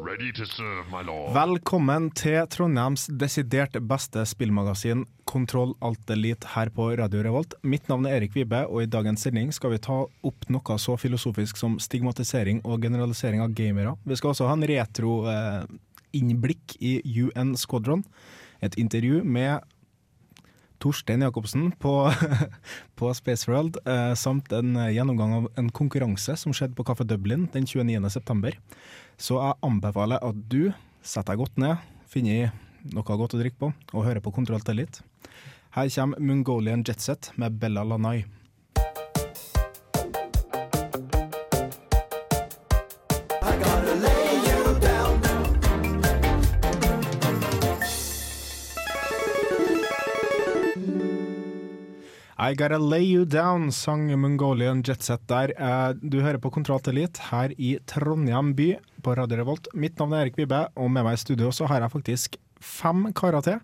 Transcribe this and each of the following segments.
Ready to serve, my lord. Velkommen til Trondheims desidert beste spillmagasin Kontroll Alt Elite her på Radio Revolt. Mitt navn er Erik Vibe, og i dagens sending skal vi ta opp noe så filosofisk som stigmatisering og generalisering av gamere. Vi skal også ha en retro-innblikk i UN Squadron, et intervju med Torstein Jacobsen på, på Spaceworld, eh, samt en eh, gjennomgang av en konkurranse som skjedde på Kaffe Dublin den 29. september. Så jeg anbefaler at du setter deg godt ned, finner noe godt å drikke på, og hører på Kontroll til Her kommer Mongolian Jetset med Bella Lanai. I Gotta Lay You Down, sang Mongolian Jetset der. Eh, Du hører på Kontroll til Elite her i Trondheim by på Radio Revolt. Mitt navn er Erik Vibe, og med meg i studio så har jeg faktisk fem karer til.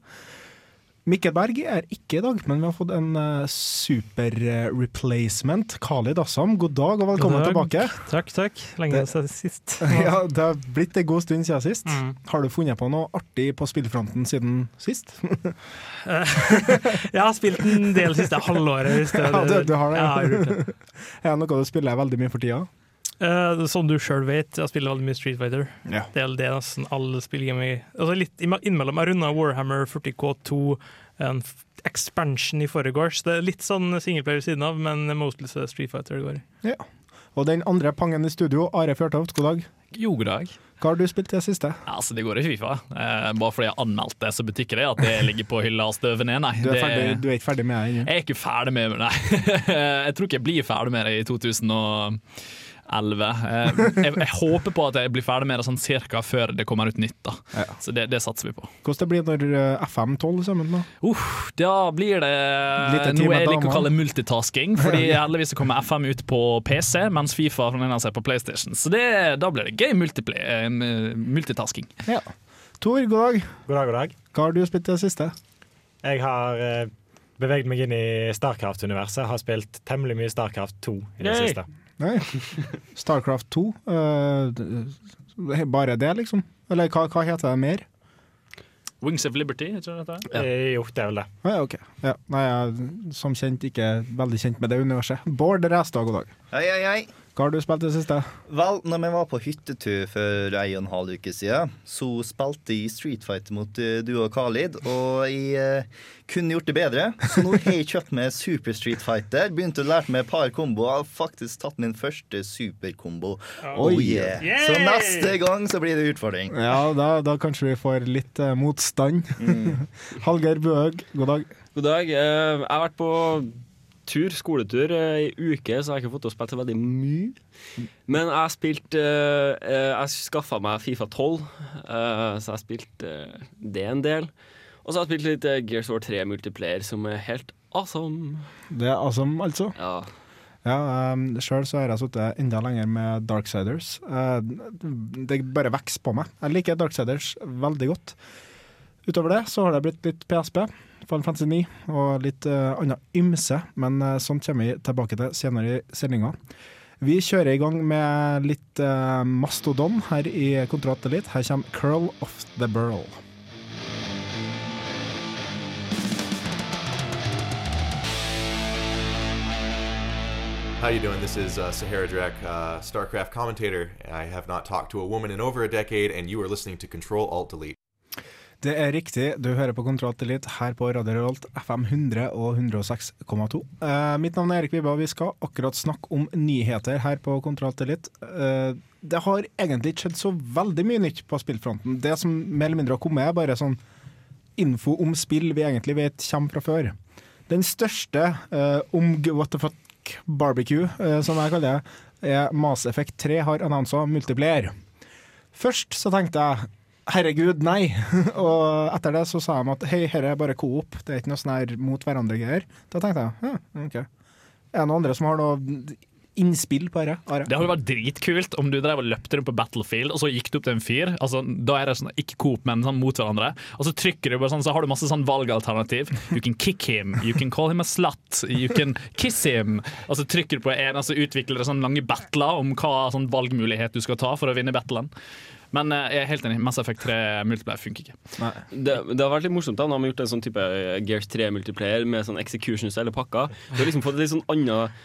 Mikkel Berg er ikke i dag, men vi har fått en uh, super eh, replacement. Khalid Assam, god dag og velkommen dag. tilbake. Takk, takk. Lenge Det- siden sist. Ja, Det har blitt en god stund siden sist. Mm. Har du funnet på noe artig på spillfronten siden sist? Jeg har spilt en del siste halvåret. Hvis det, Ja, du- du har det. Ja, jeg har gjort det. Er det noe du spiller veldig mye for tida? Uh, som du sjøl vet, jeg spiller veldig mye Street Fighter. Ja. Det er det nesten alle spiller gamer altså litt innimellom. Jeg runda Warhammer 40K2, en expansion i forgårs. Det er litt sånn singleplayer ved siden av, men mostly Street Fighter det går i. Ja. Og den andre pangen i studio, Are Fjørtoft, god dag. Jo, god dag. Hva har du spilt det siste? Altså, Det går i Fifa. Eh, bare fordi jeg anmeldte det, så betyr ikke det at det ligger på hylla og støver ned, nei. Du er, ferdig, du er ikke ferdig med det? Ja. Jeg er ikke ferdig med det, nei. jeg tror ikke jeg blir ferdig med det i 2000 og 11. Eh, jeg, jeg, håper på at jeg blir ferdig med det sånn cirka før det kommer ut nytt. da. Ja. Så det, det, satser vi på. Hvordan det blir når eh, FM12 sammen nå? Uh, da blir det eh, noe jeg liker å kalle multitasking. Fordi heldigvis kommer FM ut på PC, mens Fifa fornøyer seg på PlayStation. Så det, da blir det gøy multitasking. Ja. Tor, god dag. God dag, god dag. Hva har du spilt i det siste? Jeg har beveget meg inn i Starcraft-universet. Har spilt temmelig mye Starcraft 2 i det Yay. siste. Nei. Starcraft 2. Uh, bare det, liksom? Eller hva, hva heter det mer? Wings of Liberty, ikke det dette? Eh, Jo, det er vel det. Ah, ja, ok. Ja. Nei, jeg er som kjent ikke veldig kjent med det universet. Bård Ræstad, god dag. Hei, hei, hei. Hva har du spilt til siste? Vel, når vi var på hyttetur for ei og en halv uke siden, så spilte jeg Street Fighter mot eh, du og Khalid, og jeg eh, kunne gjort det bedre. Så nå har jeg kjøpt meg Super Street Fighter, begynte å lære meg et par komboer, og faktisk tatt min første superkombo. Oh, yeah. Yay! Så neste gang så blir det utfordring. Ja, da, da kanskje vi får litt eh, motstand. Hallgeir Bøhøg, god dag. God dag. Eh, Jeg har vært på tur, skoletur eh, i uke, så jeg har ikke fått til å spille så veldig mye. Men jeg spilte spilt eh, eh, Jeg skaffa meg Fifa 12, eh, så jeg spilte spilt det en del. Og så har jeg spilt litt Gears War 3 multiplayer, som er helt awesome. Det er awesome, altså. Ja. Ja, um, Sjøl så har jeg sittet enda lenger med Darksiders. Uh, det bare vokser på meg. Jeg liker Darksiders veldig godt. Utover det så har det blitt litt PSP, Final Fantasy 9 og litt uh, annet ymse, men uh, sånt kommer vi tilbake til senere i sendinga. Vi kjører i gang med litt uh, Mastodon her i Kontroll Elite. Her kommer Curl of the Burl. How you doing? This is uh, Sahara Drek, uh, StarCraft commentator. I have not talked to a woman in over a decade, and you are listening to Control Alt Delete. Det er riktig, du hører på Kontroll Elite her på Radio Revolt FM 100 og 106,2. Eh, mitt navn er Erik Vibba, og vi skal akkurat snakke om nyheter her på Kontroll Elite. Eh, det har egentlig ikke skjedd så veldig mye nytt på spillfronten. Det som mer eller mindre har kommet, er bare sånn info om spill vi egentlig vet kommer fra før. Den største eh, om what the fuck barbecue, eh, som jeg kaller det, er Mass Effect 3 har annonsa multiplayer. Først så tenkte jeg herregud, nei. og etter det så sa de at hei, dette er bare coop, det er ikke noe sånn her mot hverandre-greier. Da tenkte jeg ja, OK. Er det noen andre som har noe innspill på dette? Are? Det hadde vært dritkult om du drev og løpte rundt på Battlefield, og så gikk du opp til en fyr. Altså, da er det sånn, ikke coop, men sånn mot hverandre. Og så trykker du bare sånn, så har du masse sånn valgalternativ. You can kick him, you can call him a slut, you can kiss him. Og så trykker du på en, og så utvikler det sånn lange battler om hva sånn valgmulighet du skal ta for å vinne battlen. Men eh, jeg er helt enig, Mass Effect 3 multiplayer funker ikke. Det, det har vært litt morsomt da når har har gjort en sånn type eh, Gears 3 multiplayer med sånn executions eller pakker. Du har liksom fått et litt sånn annet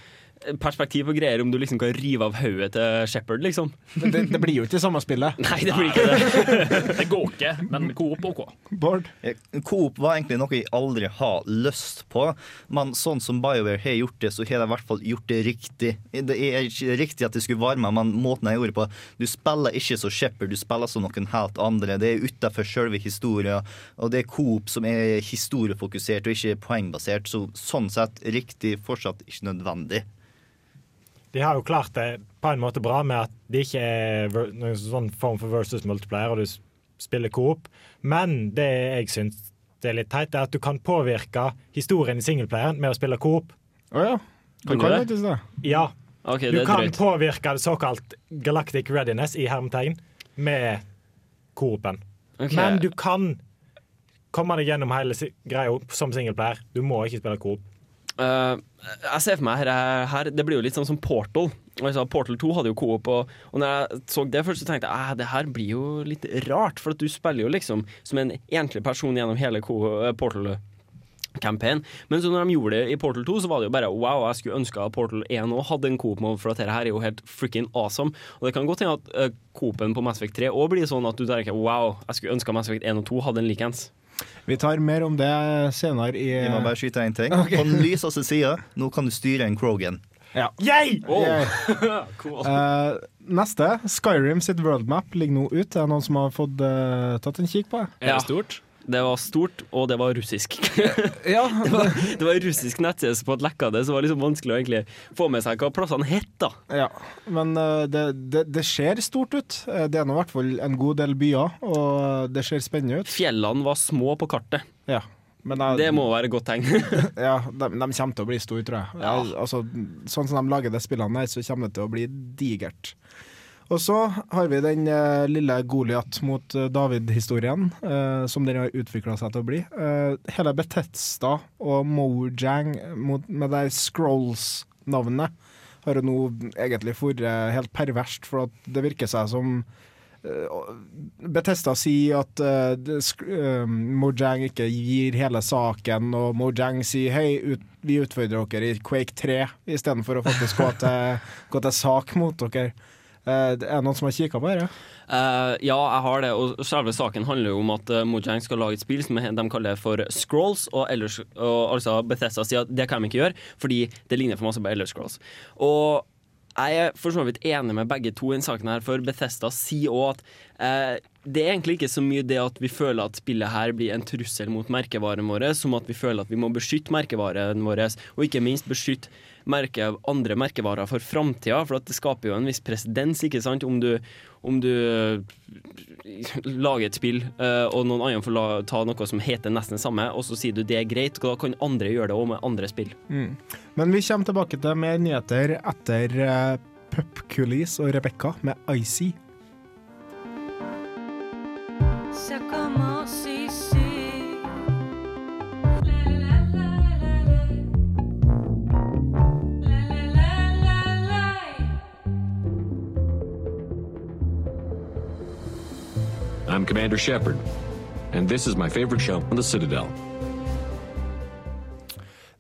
perspektiv og greier om du liksom kan rive av hodet til Shepherd, liksom. Det, det blir jo ikke det samme spillet. Nei, det blir ikke det. det går ikke, men Coop OK. Bård? Eh, Coop var egentlig noe jeg aldri har lyst på, men sånn som BioWare har gjort det, så har de i hvert fall gjort det riktig. Det er ikke riktig at det skulle varme, men måten jeg gjorde det på Du spiller ikke som Shepherd, du spiller som noen helt andre. Det er utafor selve historien, og det er Coop som er historiefokusert og ikke poengbasert, så sånn sett riktig, fortsatt ikke nødvendig. De har jo klart det på en måte bra med at det ikke er noen sånn form for versus multiplayer, og du spiller coop. Men det jeg syns det er litt teit, er at du kan påvirke historien i singleplayeren med å spille coop. Å ja. Du Kan du det? det. Ja. Okay, Du er kan drøyt. påvirke det såkalt galactic readiness i hermetegn med coopen. Okay. Men du kan komme deg gjennom hele greia som singleplayer. Du må ikke spille coop. Eh, jeg ser for meg her, her Det blir jo litt sånn som Portal. Altså, Portal 2 hadde jo coop, og, og når jeg så det først, så tenkte jeg at det her blir jo litt rart. For at du spiller jo liksom som en enslig person gjennom hele eh, Portal. Campaign. Men så når de gjorde det i Portal 2, så var det jo bare wow, jeg skulle ønske at Portal 1 òg hadde en coop-mode, for at dette her er jo helt freaking awesome. Og det kan godt hende at uh, coopen på Mass Effect 3 òg blir sånn at du tenker wow, jeg skulle ønske Mass Effect 1 og 2 hadde en likens. Vi tar mer om det senere i Vi må bare skyte en ting. Okay. På den lyseste sida, nå kan du styre en Krogan. Ja. Yay! Yeah. cool. uh, neste, Skyrim sitt worldmap ligger nå ute. Er det noen som har fått uh, tatt en kikk på det? Er det stort? Det var stort, og det var russisk. Ja, det, var, det var russisk nettside som lekka det, så det var liksom vanskelig å egentlig få med seg hva plassene het. da. Ja, men eh, det, det, det ser stort ut. Eh, Det er nå i hvert fall en god del byer, og det ser spennende ut. Fjellene var små på kartet. Ja. Men jeg- Det må være et godt tegn. ja, de, de kommer til å bli store, tror jeg. Ja. Altså, sånn som de lager de spillene her, så kommer det til å bli digert. Og så har vi den eh, lille Goliat mot eh, David-historien, eh, som den har utvikla seg til å bli. Eh, hele Betesta og Mojang mot, med de Scrolls-navnet har jo nå egentlig vært eh, helt perverst, for det virker seg som eh, Betesta sier at det Mojang ikke gir hele saken, og Mojang sier hei, vi utfordrer dere i Quake 3 istedenfor å faktisk gå til, gå til sak mot dere. Eh, det er noen som har kikka på dette? Uh, ja, jeg har det. Og selve saken handler jo om at uh, Mojang skal lage et spill som de kaller for Scrolls. Og, ellers, og altså Bethesda sier at det kan de ikke gjøre, fordi det ligner for masse på Elder Scrolls. Og jeg er for så vidt enig med begge to i denne saken, her, for Bethesda sier òg at eh, det er egentlig ikke så mye det at vi føler at spillet her blir en trussel mot merkevaren vår, som at vi føler at vi må beskytte merkevaren vår, og ikke minst beskytte merke, andre merkevarer for framtida. For at det skaper jo en viss presedens, ikke sant, om du, om du eh, lager et spill, eh, og noen andre får la, ta noe som heter nesten det samme, og så sier du det er greit, og da kan andre gjøre det òg med andre spill. Mm. Men vi kommer tilbake til mer nyheter etter uh, Pupkulis og Rebekka med Icy. Ça I'm Commander Shepard, and this is my favorite show on the Citadel.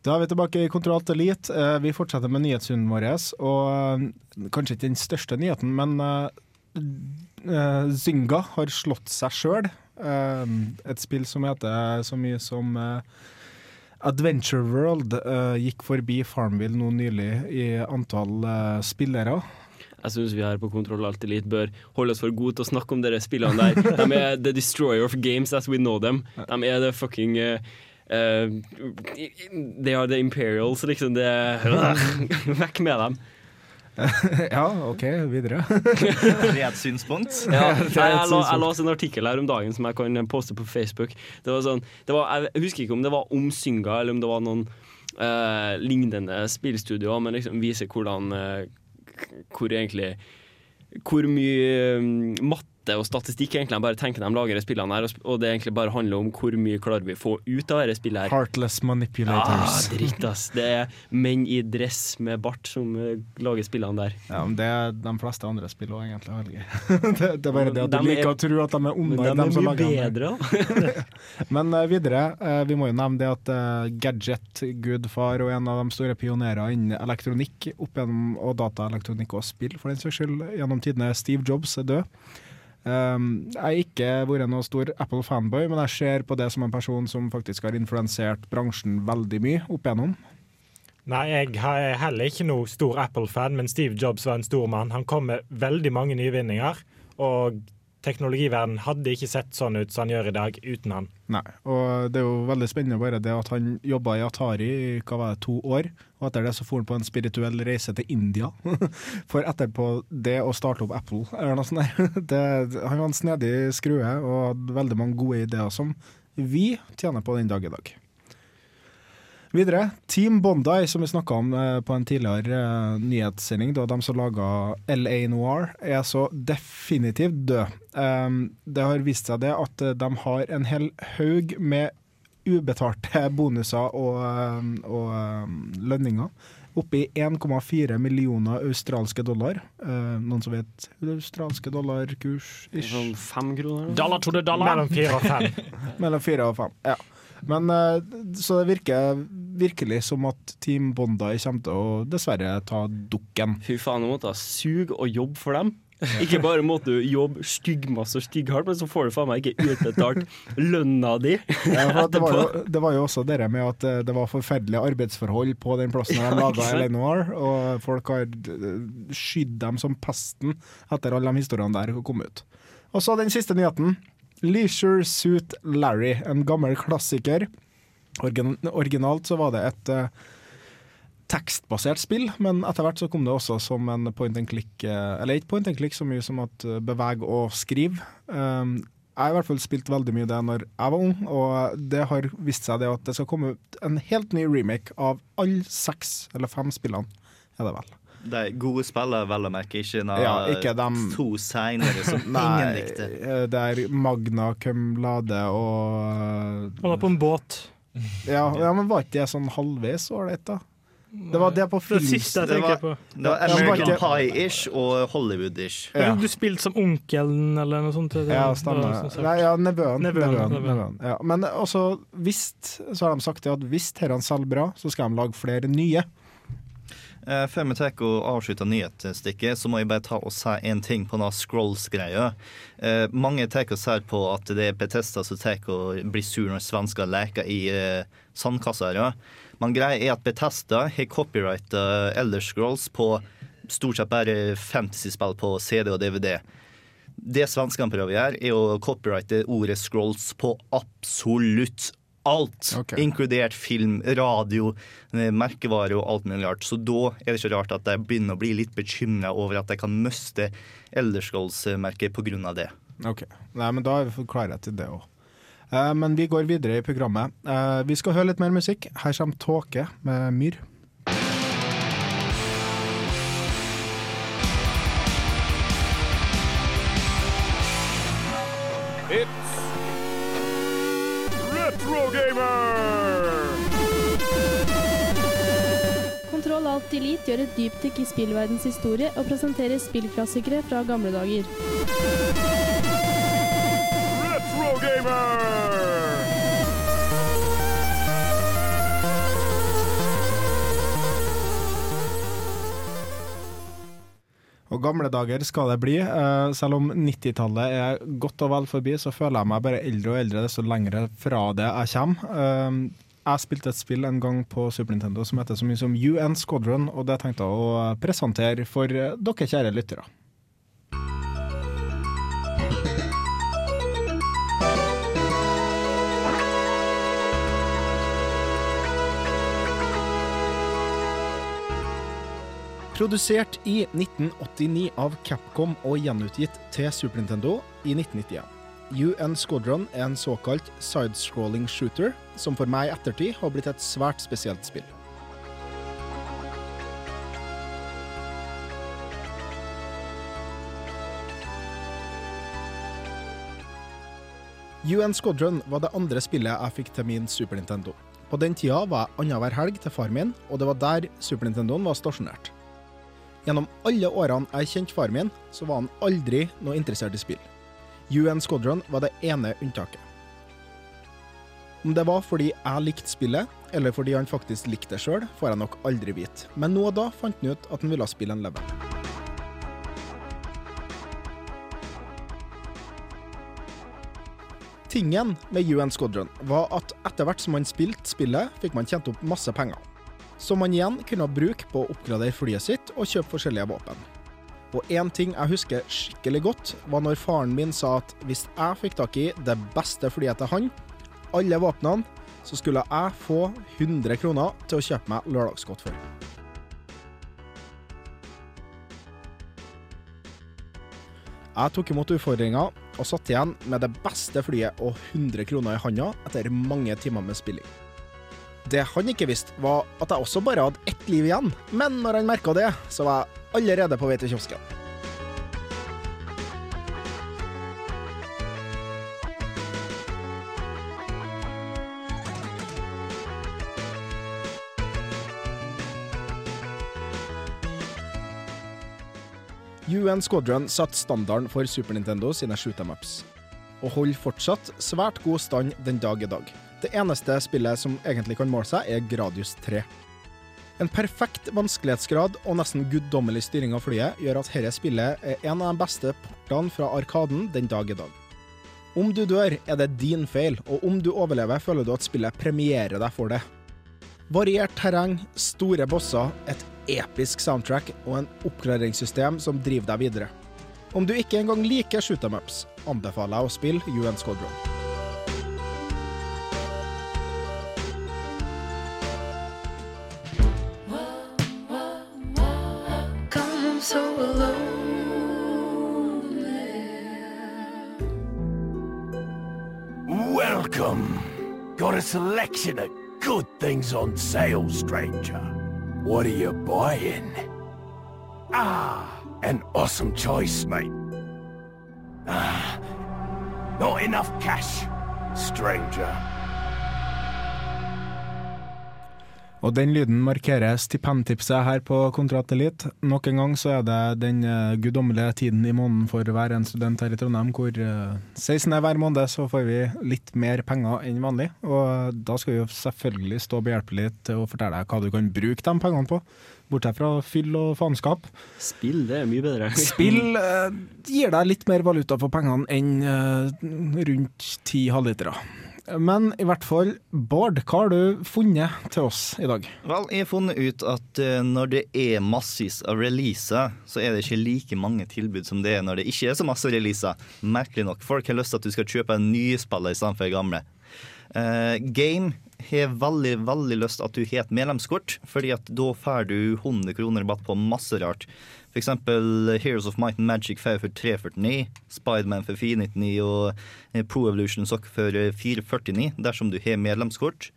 Da er vi tilbake i Kontroll Elite. Eh, Vi fortsetter med nyhetsrunden vår. Og eh, kanskje ikke den største nyheten, men eh, Zynga har slått seg sjøl. Et spill som heter så mye som Adventure World gikk forbi Farmville nå nylig i antall spillere. Jeg syns vi her på Kontroll alltid litt bør holde oss for gode til å snakke om dere spillene der. De er the destroyer of games as we know them. De er the fucking uh, Uh, They are the imperials, liksom. Det Vekk med dem. ja, OK, videre. Redd synspunkt. Ja, jeg, jeg, la- jeg leste en artikkel her om dagen som jeg kan poste på Facebook. Det var sånn, det var, jeg husker ikke om det var om Synga, eller om det var noen uh, lignende spillstudioer, men liksom viser hvordan Hvor egentlig Hvor mye um, matte og statistikk egentlig de bare tenker de lager spillene her, og det egentlig bare handler om hvor mye klarer vi å få ut av dette spillet her. Heartless manipulators. manipulators. dritt, ass. Det er menn i dress med bart som eh, lager spillene der. Ja, men Det er de fleste andre spill òg, egentlig. Det, det er bare det at du De er- liker å tro at de er onde. de er dem som lager dem. Men uh, videre, uh, vi må jo nevne det at uh, gadget-gudfar og en av de store pionerer innen elektronikk opp gjennom, og dataelektronikk og spill, for den saks skyld, gjennom tidene, Steve Jobs, er død. Um, jeg har ikke vært noen stor Apple-fanboy, men jeg ser på det som en person som faktisk har influensert bransjen veldig mye opp igjennom. Nei, jeg er heller ikke noe stor Apple-fan, men Steve Jobs var en stor mann. Han kom med veldig mange nyvinninger, og teknologiverdenen hadde ikke sett sånn ut som han gjør i dag uten han. Nei, og det er jo veldig spennende bare det at han jobba i Atari i hva var det, to år, og etter det så for han på en spirituell reise til India. For etterpå det å starte opp Apple, eller noe sånt der. Det, han var en snedig skrue og hadde veldig mange gode ideer som vi tjener på den dag i dag. Videre, Team Bondi, som vi snakka om eh, på en tidligere eh, nyhetssending, da de som laga LA Noir, er så definitivt død. Um, det har vist seg det at eh, de har en hel haug med ubetalte bonuser og, og lønninger. Oppe i 1,4 millioner australske dollar. Eh, noen som vet australske dollarkurs? Sånn fem kroner? Dollar to the dollar. Mellom fire og fem. Mellom fire og fem, ja. Men eh, Så det virker virkelig som at Team Bondi kommer til å dessverre ta dukken. Fy faen, nå måtte jeg suge og jobbe for dem. Ikke bare måtte du jobbe styggmasse og stygghardt, men så får du faen meg ikke utbetalt lønna di Ja, det, var jo, det var jo også det med at eh, det var forferdelige arbeidsforhold på den plassen Ja, de laga? Eleanor, og folk har eh, skydd dem som pesten etter alle de historiene der kom ut. Og så den siste nyheten. Leisure Suit Larry, en gammel klassiker. Origin originalt så var det et eh, tekstbasert spill, men etter hvert så kom det også som en point and click, eh, eller ikke point and click så mye som at eh, beveg og skriv. Um, jeg har i hvert fall spilt veldig mye det når jeg var ung, og det har vist seg det at det skal komme en helt ny remake av alle seks eller fem spillene, er det vel. De gode spillere, vel å merke, ikke noe Ja, ikke dem- to seinere som ingen likte. eh, det er Magna Cum og Han er på en båt. Ja, ja men var ikke det sånn halvveis ålreit, da? Det var det på film. Det siste jeg tenker på. Det var det var American Pie-ish og Hollywood-ish. Ja. Du spilte som onkelen eller noe sånt. det- Ja, stemmer. Nei, ja, nevøen. Nevøen, nevøen, nevøen. nevøen. Ja. Men også hvis, så har de sagt det at hvis dette selger bra, så skal de lage flere nye. Eh, før vi tar og avslutter nyhetsstikket, så må jeg bare ta og si en ting på den Scrolls-greia. Eh, mange tar og ser på at det er Betesta som tar og blir sur når svensker leker i sandkasser. sandkassa. Ja. Men greia er at Betesta har copyrighta Elder Scrolls på stort sett bare fantasyspill på CD og DVD. Det svenskene prøver å gjøre, er å copyrighte ordet scrolls på absolutt alt. Okay. Inkludert film, radio, merkevarer og alt mulig rart. Så da er det ikke rart at jeg begynner å bli litt bekymra over at jeg kan miste Elderskålsmerket pga. det. Ok, Nei, men da klarer jeg til det òg. men vi går videre i programmet. Eh, vi skal høre litt mer musikk. Her kommer Tåke med Myr. It's Retro Gamer! Kontroll Alt Elite gjør et dypdykk i spillverdens historie og presenterer spillklassikere fra gamle dager. Retro Og gamle dager skal det bli. Eh, selv om 90-tallet er godt og vel forbi, så føler jeg meg bare eldre og eldre desto lenger fra det jeg kommer. Eh, jeg spilte et spill en gang på Super Nintendo som heter så mye som UN Squadron, og det tenkte jeg å presentere for eh, dere kjære lyttere. Produsert i 1989 av Capcom og gjenutgitt til Super Nintendo i 1991. UN Squadron er en såkalt sidescrolling shooter, som for meg i ettertid har blitt et svært spesielt spill. UN Squadron var det andre spillet jeg fikk til min Super Nintendo. På den tida var jeg annenhver helg til far min, og det var der Super Nintendoen var stasjonert. Gjennom alle årene jeg kjente far min, så var han aldri noe interessert i spill. UN Squadron var det ene unntaket. Om det var fordi jeg likte spillet, eller fordi han faktisk likte det sjøl, får jeg nok aldri vite. Men nå og da fant han ut at han ville spille en level. Tingen med UN Squadron var at etter hvert som man spilte spillet, fikk man tjent opp masse penger. Som man igjen kunne bruke på å oppgradere flyet sitt og kjøpe forskjellige våpen. Og én ting jeg husker skikkelig godt, var når faren min sa at hvis jeg fikk tak i det beste flyet til han, alle våpnene, så skulle jeg få 100 kroner til å kjøpe meg lørdagsgodt for. Jeg tok imot utfordringa og satt igjen med det beste flyet og 100 kroner i handa etter mange timer med spilling. Det han ikke visste, var at jeg også bare hadde ett liv igjen, men når han merka det, så var jeg allerede på vei til kiosken. UN Squadron satte standarden for Super Nintendo sine shoot em ups, og holder fortsatt svært god stand den dag i dag. Det eneste spillet som egentlig kan måle seg, er Gradius 3. En perfekt vanskelighetsgrad og nesten guddommelig styring av flyet gjør at dette spillet er en av de beste portene fra Arkaden den dag i dag. Om du dør, er det din feil, og om du overlever, føler du at spillet premierer deg for det. Variert terreng, store bosser, et episk soundtrack og en oppgraderingssystem som driver deg videre. Om du ikke engang liker shoot em ups, anbefaler jeg å spille UN Squadron. A selection of good things on sale, stranger. What are you buying? Ah, an awesome choice, mate. Ah, not enough cash, stranger. Og den lyden markerer stipendtipset her på Kontrat Elite. Nok en gang så er det den eh, guddommelige tiden i måneden for hver en student her i Trondheim, hvor eh, 16. hver måned så får vi litt mer penger enn vanlig. Og da skal vi jo selvfølgelig stå behjelpelig til å fortelle deg hva du kan bruke de pengene på. Bortsett fra fyll og faenskap. Spill, det er mye bedre. Spill eh, gir deg litt mer valuta for pengene enn eh, rundt ti halvlitere. Men i hvert fall, Bård, hva har du funnet til oss i dag? Vel, jeg har funnet ut at eh, når det er massevis av releaser, så er det ikke like mange tilbud som det er når det ikke er så masse releaser. Merkelig nok. Folk har lyst til at du skal kjøpe en ny spiller istedenfor gamle. Uh, Game har veldig veldig lyst at du har et medlemskort, fordi at da får du 100 kroner rabatt på masse rart. For eksempel Heroes of Might and Magic får for 349, Spiderman for 499 og eh, Pro Evolution Soccer for eh, 449 dersom du har medlemskort.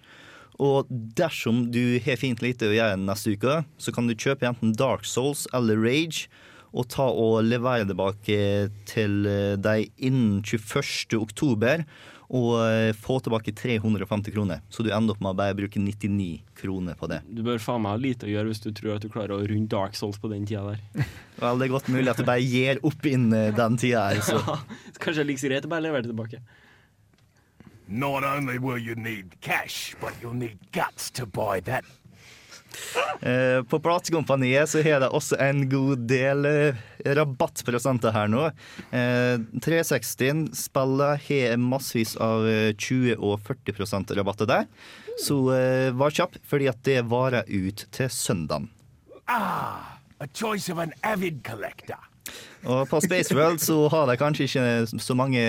Og dersom du har fint lite å gjøre neste uke, så kan du kjøpe enten Dark Souls eller Rage og ta og levere tilbake til eh, deg innen 21. oktober og eh, få tilbake 350 kroner. Så du ender opp med å bare bruke 99 kroner på det. Du bør faen meg ha lite å gjøre hvis du tror at du klarer å runde Dark Souls på den tida der. Vel, det er godt mulig at du bare gir opp innen den tida her. Så. Ja, kanskje det like greit å bare levere det tilbake. Not only will you need cash, but you'll need guts to buy that. Eh, På platekompaniet så har det også en god del eh, rabattprosenter her nå. Eh, 360 spiller har massevis av eh, 20 og 40% rabatter der. Så vær kjapp, fordi at det varer ut til søndagen. Ah, a choice of an avid collector. Og på Space World så har de kanskje ikke så mange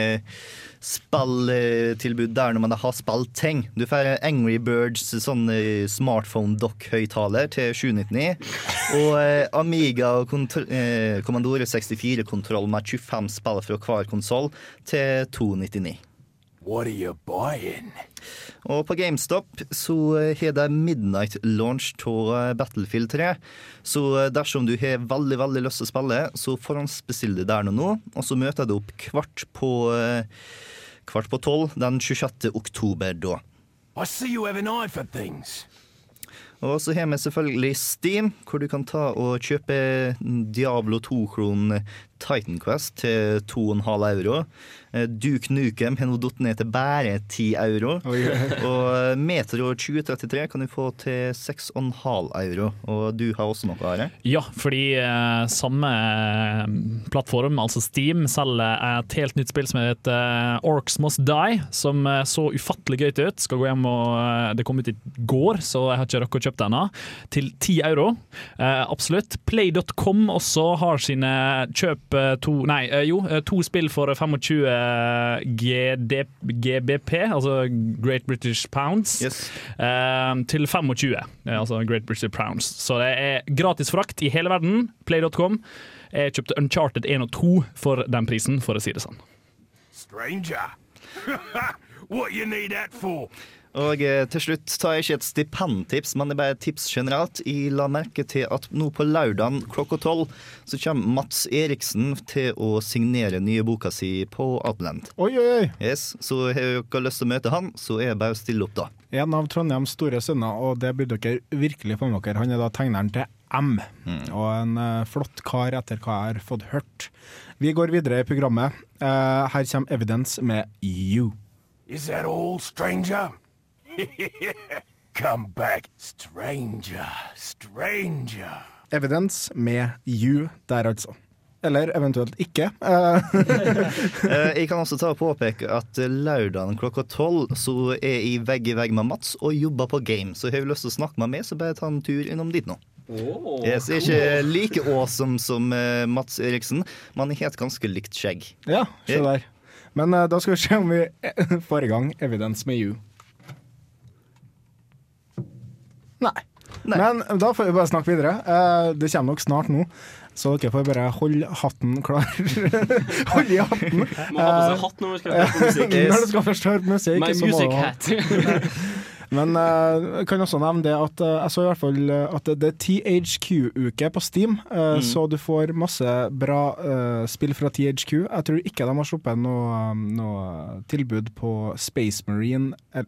spilltilbud der når man har spillting. Du får Angry Birds sånn eh, smartphone dock-høyttaler til 799. Og eh, Amiga eh, Commodore 64-kontroll med 25 spill fra hver konsoll til 299. What are you buying? Og på GameStop så har de midnight launch av Battlefield 3. Så dersom du har veldig veldig lyst til å spille, så forhåndsbestill det der nå. Og så møter du opp kvart på eh, kvart på tolv den 26. oktober da. I see you have an eye for things. Og så har vi selvfølgelig Steam, hvor du kan ta og kjøpe Diablo 2-kron Titan Quest til 2,5 euro. Eh, Duke Nukem har nå datt ned til bare 10 euro. Oi. Og eh, Metro 2033 kan du få til 6,5 euro. Og du har også noe, Are? Ja, fordi eh, samme eh, plattform, altså Steam, selger et helt nytt spill som heter eh, Orcs Must Die, som så ufattelig gøy ut. Skal gå hjem og Det kom ut i går, så jeg har ikke rukket å kjøpe det ennå. Til 10 euro. Eh, absolutt. Play.com også har sine kjøp to Nei, eh, jo, eh, to spill for 25 GD, GBP, altså Great British Pounds, yes. til 25, eh, altså Great British Pounds. Så det er gratis frakt i hele verden. Play.com. Jeg kjøpte Uncharted 1 og 2 for den prisen, for å si det sånn. Stranger. what you need that for? Og eh, til slutt tar jeg ikke et stipendtips, men det er bare et tips generelt. Jeg la merke til at nå på lørdag klokka tolv så kommer Mats Eriksen til å signere nye boka si på Outland. Oi, oi, oi. Yes, så har dere lyst til å møte han, så er det bare å stille opp, da. En av Trondheims store sønner, og det burde dere virkelig få med dere. Han er da tegneren til M, og en eh, flott kar etter hva jeg har fått hørt. Vi går videre i programmet. Eh, her kommer Evidence med You. Is that all, stranger? Come back, stranger, stranger. Evidence med You der, altså. Eller eventuelt ikke. Eh, jeg kan også ta og påpeke at lørdagen klokka tolv så er jeg vegg i vegg med Mats og jobber på game. Så har du lyst til å snakke med meg, så bare ta en tur innom dit nå. jeg er ikke like awesome som eh, Mats Eriksen, men jeg har et ganske likt skjegg. ja, se der. Men eh, da skal vi se om vi får i gang Evidence med You. Nei. Nei. Men da får vi bare snakke videre. Eh, det kommer nok snart nå, så dere får bare holde hatten klar. Hold i hatten. Må ha på seg hatt når man skal høre på musikk. Eh, Når du skal først høre musikk. My så music må hat. Men eh, jeg kan også nevne det at eh, jeg så i hvert fall eh, at det er THQ-uke på Steam, eh, Mm. så du får masse bra eh, spill fra THQ. Jeg tror ikke de har sluppet noe, noe tilbud på Space Marine. eh,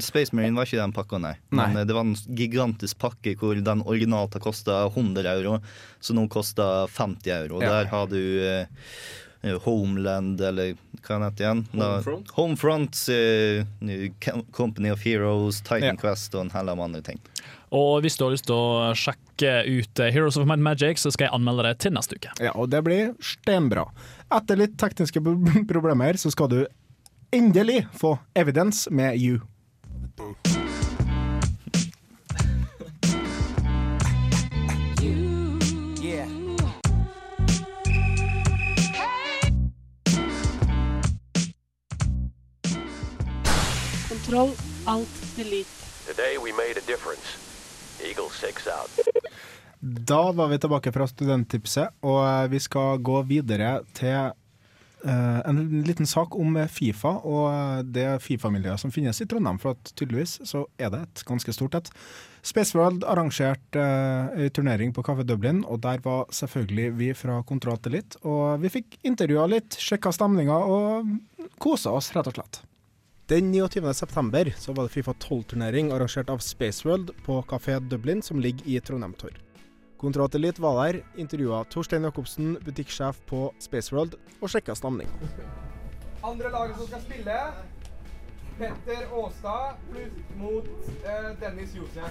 Space Marine var ikke den pakka, nei. Nei. Men eh, det var en gigantisk pakke hvor den originalt har kosta 100 euro, så nå koster 50 euro. Ja. Der har du uh, Homeland, eller hva heter det igjen? Homefront? Homefront, uh, Company of Heroes, Titan Ja. Quest og en hel av andre ting. Og hvis du har lyst til å sjekke ut Heroes of Mind Magic, så skal jeg anmelde det til neste uke. Ja, og det blir steinbra. Etter litt tekniske problemer så skal du endelig få evidens med You. Kontroll, alt, delete. Today we made a difference. Eagle 6 out. Da var vi tilbake fra studenttipset, og eh, vi skal gå videre til Uh, en liten sak om Fifa og eh, det Fifa-miljøet som finnes i Trondheim. For at tydeligvis så er det et ganske stort et. Spaceworld arrangerte uh, en turnering på Kaffe Dublin, og der var selvfølgelig vi fra Kontroll til litt. Og vi fikk intervjua litt, sjekka stemninga og kosa oss, rett og slett. Den 29. september så var det Fifa 12-turnering arrangert av Spaceworld på Kafé Dublin, som ligger i Trondheim Torg. Elite var der, intervjua Torstein Jacobsen, butikksjef på Spaceworld, og sjekka stamninga. Andre laget som skal spille, Petter Aastad pluss mot eh, Dennis Josef.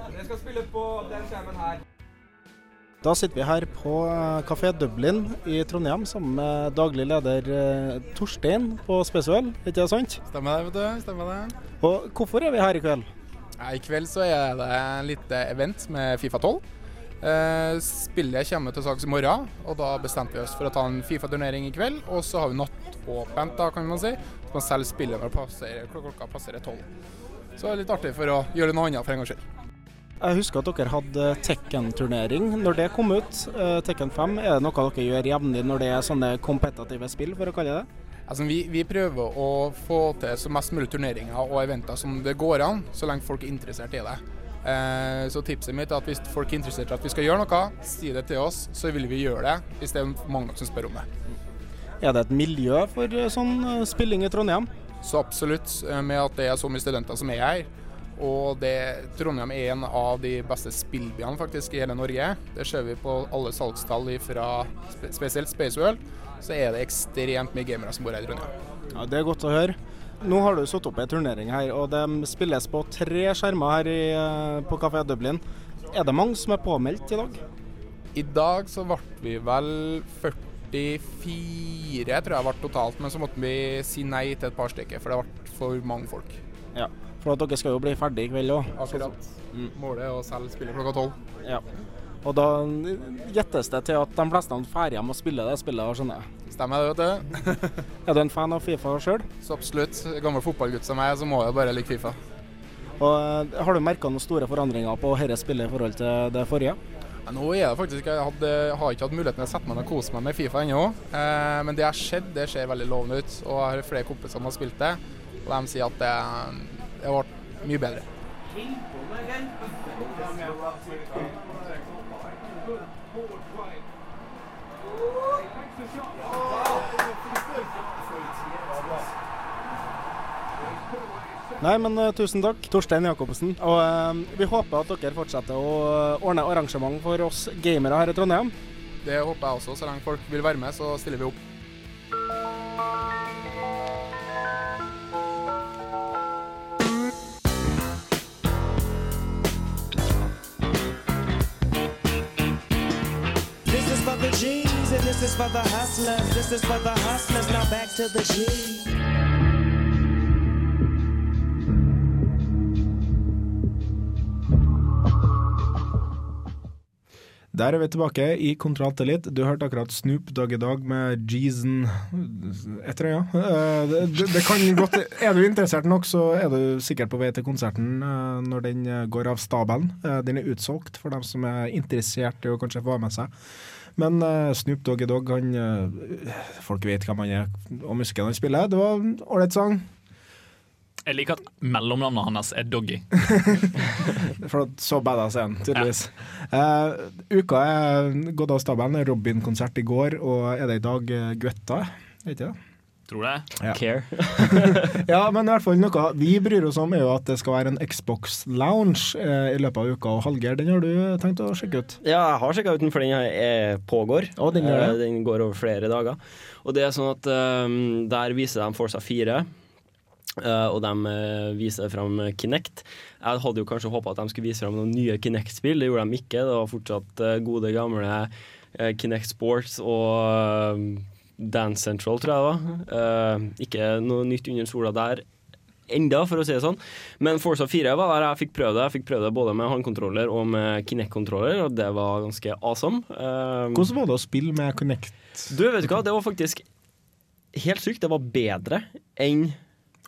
Dere skal spille på den skjermen her. Da sitter vi her på eh, Kafé Dublin i Trondheim sammen med daglig leder eh, Torstein på Spaceworld, ikke det sant? Stemmer det, vet du. Stemmer det. Og hvorfor er vi her i kveld? I kveld så er det en lite event med Fifa 12. Eh, spillet kommer til salgs i morgen, og da bestemte vi oss for å ta en Fifa-turnering i kveld. Og så har vi nattåpent, da, kan man si. Så man selger spillet når passerer, klokka passerer tolv. Så det er litt artig for å gjøre noe annet for en gangs skyld. Jeg husker at dere hadde Tekken-turnering når det kom ut. eh, Tekken 5, er det noe dere gjør jevnlig når det er sånne kompetative spill, for å kalle det? Altså, vi, vi prøver å få til så mest mulig turneringer og eventer som det går an, så lenge folk er interessert i det. Eh, så tipset mitt er at hvis folk er interessert i at vi skal gjøre noe, si det til oss, så vil vi gjøre det. Hvis det er mange som spør om det. Er det et miljø for eh, sånn eh, spilling i Trondheim? Så absolutt, med at det er så mye studenter som er her. Og det, Trondheim er en av de beste spillbyene faktisk i hele Norge. Det ser vi på alle salgstall fra spesielt Space World, Så er det ekstremt mye gamere som bor her i Trondheim. Ja, Det er godt å høre. Nå har du satt opp en turnering her, og de spilles på tre skjermer her i, eh, på Kafé Dublin. Er det mange som er påmeldt i dag? I dag så ble vi vel 44, tror jeg ble totalt. Men så måtte vi si nei til et par stykker, for det ble for mange folk. Ja, for at dere skal jo bli ferdig i kveld òg. Akkurat. Målet er å selge spillet klokka tolv. Ja. Og da gjettes det til at de fleste drar hjem og spiller det spillet, skjønner jeg. Stemmer det, vet du. er du en fan av Fifa sjøl? Så absolutt. Gammel fotballgutt som meg, så må jeg bare like Fifa. Og eh, Har du merka noen store forandringer på dette spillet i forhold til det forrige? Ja, nå er det faktisk Jeg hadde, har ikke hatt muligheten til å sette meg ned og kose meg med Fifa ennå. Eh, men det har skjedd, det ser veldig lovende ut. Og jeg har flere kompiser som har spilt det, og de sier at det, det vært mye bedre. Nei, men uh, tusen takk, Torstein Jacobsen. Og uh, vi håper at dere fortsetter å uh, ordne arrangement for oss gamere her i Trondheim. Det håper jeg også. Så lenge folk vil være med, så stiller vi opp. This is for the hustlers. This is for the hustlers. Now back to the G. Der er vi tilbake i Kontroll til litt. Du hørte akkurat Snoop Dogg i dag med Jeezen etter øya. ja. Det, det, det kan godt Er du interessert nok, så er du sikkert på vei til konserten eh, når den eh, går av stabelen. Eh, Den er utsolgt for dem som er interessert i å kanskje få med seg. Men uh, Snoop Dogg i han uh, Folk vet hvem han er og musikken han spiller. Det var en ålreit sang. Jeg liker at mellomnavnet hans er Doggy. For så badass er han, tydeligvis. Eh, uka er gått av stabelen. Robin-konsert i går, og er det i dag uh, Guetta? Vet ikke det? Tror det. Ja. Care. ja, men i hvert fall noe vi bryr oss om, er jo at det skal være en Xbox Lounge eh, i løpet av uka. Og Hallgeir, den har du tenkt å sjekke ut? Ja, jeg har sjekka ut den, for den er pågår. Og den gjør det? Eh, Den går over flere dager. Og det er sånn at eh, der viser de Forsa 4. Uh, og de uh, viser fram Kinect. Jeg hadde jo kanskje håpa at de skulle vise fram noen nye Kinect-spill. Det gjorde de ikke. Det var fortsatt uh, gode, gamle eh, Kinect Sports og eh, Dance Central, tror jeg det var. Uh, ikke noe nytt under sola der enda, for å si det sånn. Men Forza 4 var der jeg fikk prøve det. Jeg fikk prøve det både med håndkontroller og med Kinect-kontroller, og det var ganske awesome. Uh, Hvordan var det å spille med Connect? du, vet du hva, det var faktisk helt sykt. Det var bedre enn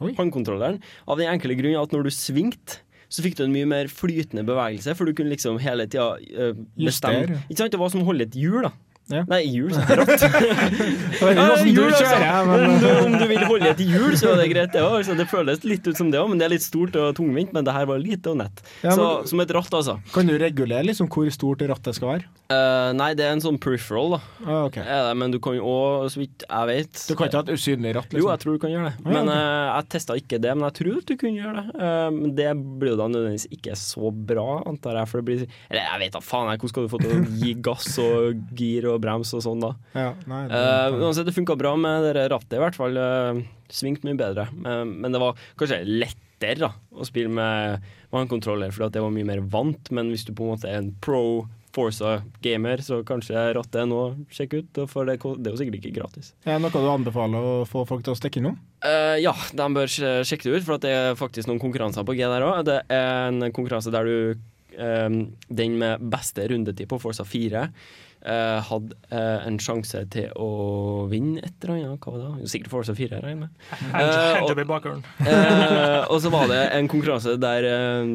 håndkontrolleren. Av den enkle grunn at når du svingte, så fikk du en mye mer flytende bevegelse, for du kunne liksom hele tida uh, bestemme Ikke sant? Det var som å holde et hjul, da. Ja. Nei, så ratt. ikke hvordan altså. men- om, du, vil holde et hjul, så er det greit, det òg. Det føles litt ut som det òg, men det er litt stort og tungvint. Men det her var lite og nett. Ja, så men- som et ratt, altså. Kan du regulere liksom hvor stort rattet skal være? Uh, nei, det er en sånn peripheral, da. Ah, okay. Det, men du kan jo òg, så vidt jeg vet Du kan ikke ha et usynlig ratt? Liksom. Jo, jeg tror du kan gjøre det. Ah, ja, Men eh, jeg testa ikke det, men jeg tror du kunne gjøre det. Uh, men det blir jo da nødvendigvis ikke så bra, antar jeg. For det blir Eller jeg vet da faen, jeg, hvordan skal du få til å gi gass og gir og brems og sånn, da. Ja, nei, det, uh, uansett, det funka bra med det rattet, i hvert fall. Uh, Svingt mye bedre. Men, men det var kanskje lettere da, å spille med vannkontroller, fordi at det var mye mer vant. Men hvis du på en måte er en pro Forza-gamer, så kanskje rattet er noe å sjekke ut. For det, det er jo sikkert ikke gratis. Er det noe du anbefaler å få folk til å stikke innom? Uh, ja, de bør sjekke det ut, for det er faktisk noen konkurranser på G der òg. Det er en konkurranse der du um, Den med beste rundetid på Forza 4 eh, hadde eh, en sjanse til å vinne et eller annet. Hva var det? Sikkert Force of 4, regner jeg med. Eh, og-. Eh, så var det en konkurranse der eh,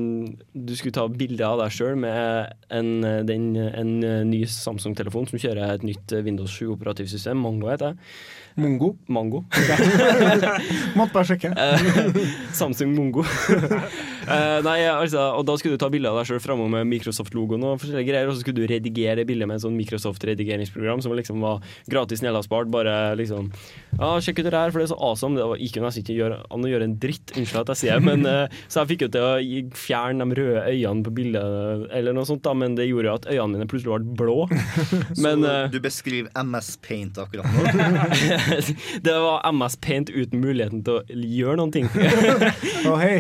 du skulle ta bilde av deg sjøl med en, den, en ny Samsung-telefon som kjører et nytt Windows 7-operativsystem. Mango heter det. Mongo? Mango. Måtte bare sjekke. Eh, Samsung Mongo. Eh, nei, altså, og da skulle du ta bilde av deg sjøl framme med Microsoft-logoen og forskjellige greier, og så skulle du redigere det bildet med en sånn Microsoft-redigeringsprogram som liksom var gratis nedlastbart. Bare liksom Ja, sjekk ut det her, for det er så awesome. Det gikk jo nesten ikke gjøre, an å gjøre en dritt, unnskyld at jeg sier det, men uh, så jeg fikk jo til å fjerne de røde øynene på bildet, eller noe sånt, da, men det gjorde at øynene mine plutselig ble blå. Men så eh, du beskriver MS Paint akkurat nå? det var MS Paint uten muligheten til å gjøre noen ting. Å, hei.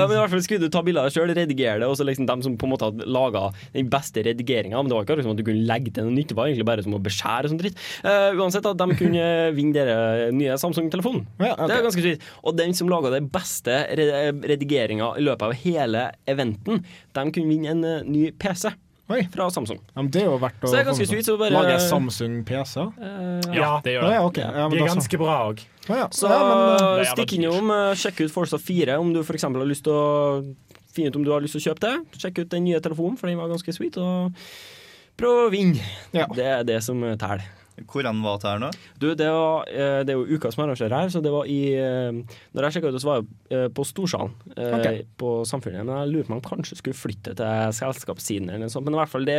Men i hvert fall skulle du ta bilder sjøl, redigere det, og så liksom dem som på en måte hadde laga den beste redigeringa. Men det var ikke liksom at du kunne legge til noe nytt, det var egentlig bare som å beskjære og sånn dritt. Uh, uansett, at de kunne vinne dere nye Samsung-telefonen. Det er ganske dritt. Og den som laga den beste re redigeringa i løpet av hele eventen, de kunne vinne en eh, ny PC. Fra Samsung. Ja, men det er jo verdt å Så det er ganske få med seg. sweet, så bare- Lager Samsung PC? Uh, Ja, det gjør det. Ja, okay. Ja, De er ganske bra òg. ja. Så Ja, men, eh, stikk innom, eh, sjekk ut Forza 4 om du f.eks. har lyst til å finne ut om du har lyst til å kjøpe det. Sjekk ut den nye telefonen, for den var ganske sweet. Og prøv å vinne. Det er det som teller. Hvordan var det her nå? Du, det, var, eh, det er jo uka som arrangerer her, så det var i eh, Når jeg sjekka ut, så var jeg eh, på Storsalen okay. På Samfunnet. Men jeg lurer på om man kanskje skulle flytte til selskapssiden eller noe sånt. Men i hvert fall, det,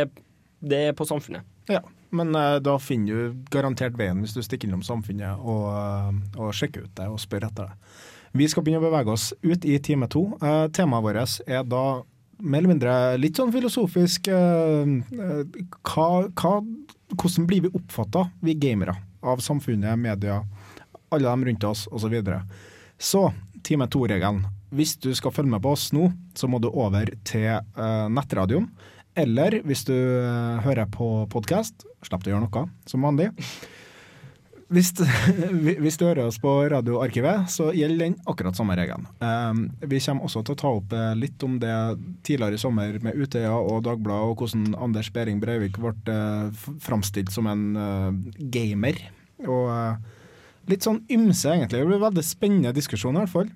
det er på Samfunnet. Ja, men da finner du garantert veien hvis du stikker innom Samfunnet og, og sjekker ut det og spør etter det. Vi skal begynne å bevege oss ut i time to. Temaet vårt er da mer eller mindre litt sånn filosofisk eh, eh, hva, hva, Hvordan blir vi oppfatta, vi gamere, av samfunnet, media, alle dem rundt oss osv. Så, videre. så time to-regelen. Hvis du skal følge med på oss nå, så må du over til eh, nettradioen. Eller hvis du hører på podkast, slipp å gjøre noe, som vanlig. Hvis, hvis du hører oss på radioarkivet, så gjelder den akkurat samme regelen. Um, vi kommer også til å ta opp eh, litt om det tidligere i sommer med Utøya og Dagbladet, og hvordan Anders Behring Breivik ble uh, framstilt som en eh, gamer. Og eh, litt sånn ymse, egentlig. Det blir veldig spennende diskusjon, i hvert fall.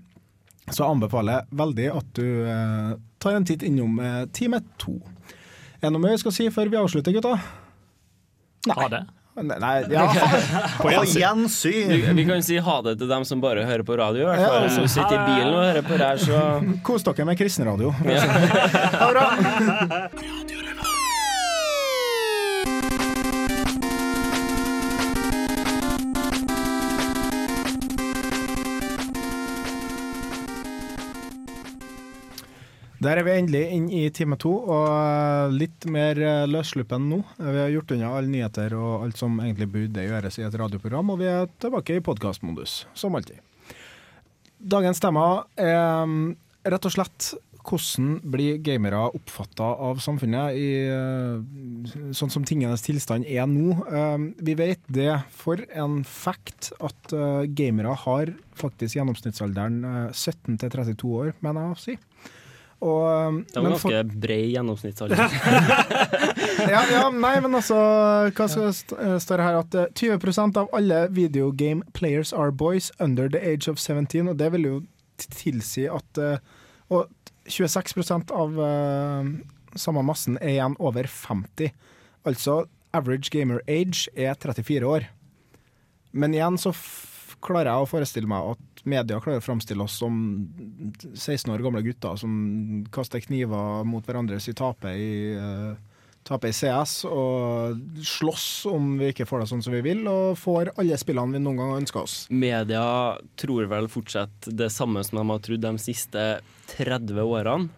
Så jeg anbefaler veldig at du eh, tar en titt innom eh, time to. Er det noe mer vi skal si før vi avslutter, gutta? Ha det. Nei, nei ja. På gjensyn! Vi, vi kan si ha det til dem som bare hører på radio. I hvert fall. ja, som sitter i bilen og hører på det her, så Kos dere med kristenradio. Ja. Der er vi endelig inn i time to, og litt mer eh, løssluppen nå. Vi har gjort unna alle nyheter og alt som egentlig burde gjøres i et radioprogram, og vi er tilbake i podkastmodus, som alltid. Dagens tema er mm, rett og slett hvordan blir gamere oppfatta av samfunnet i eh, sånn som tingenes tilstand er nå. Eh, Vi vet det for en fact at eh, gamere har faktisk gjennomsnittsalderen eh, 17 til 32 år, mener jeg å si. Og, eh, Det var ganske for- bred gjennomsnittsalder. ja, ja, nei, men altså Hva skal stå står det her? At eh, 20 av alle videogame players are boys under the age of 17. Og det vil jo tilsi at eh, Og 26% av eh, samme massen er igjen over 50. Altså average gamer age er 34 år. Men igjen så klarer jeg å forestille meg at media klarer å framstille oss som 16 år gamle gutter som kaster kniver mot hverandre i tape i, uh, tape i CS og slåss om vi ikke får det sånn som vi vil, og får alle spillene vi noen gang ønska oss. Media tror vel fortsatt det samme som de har trodd de siste 30 årene.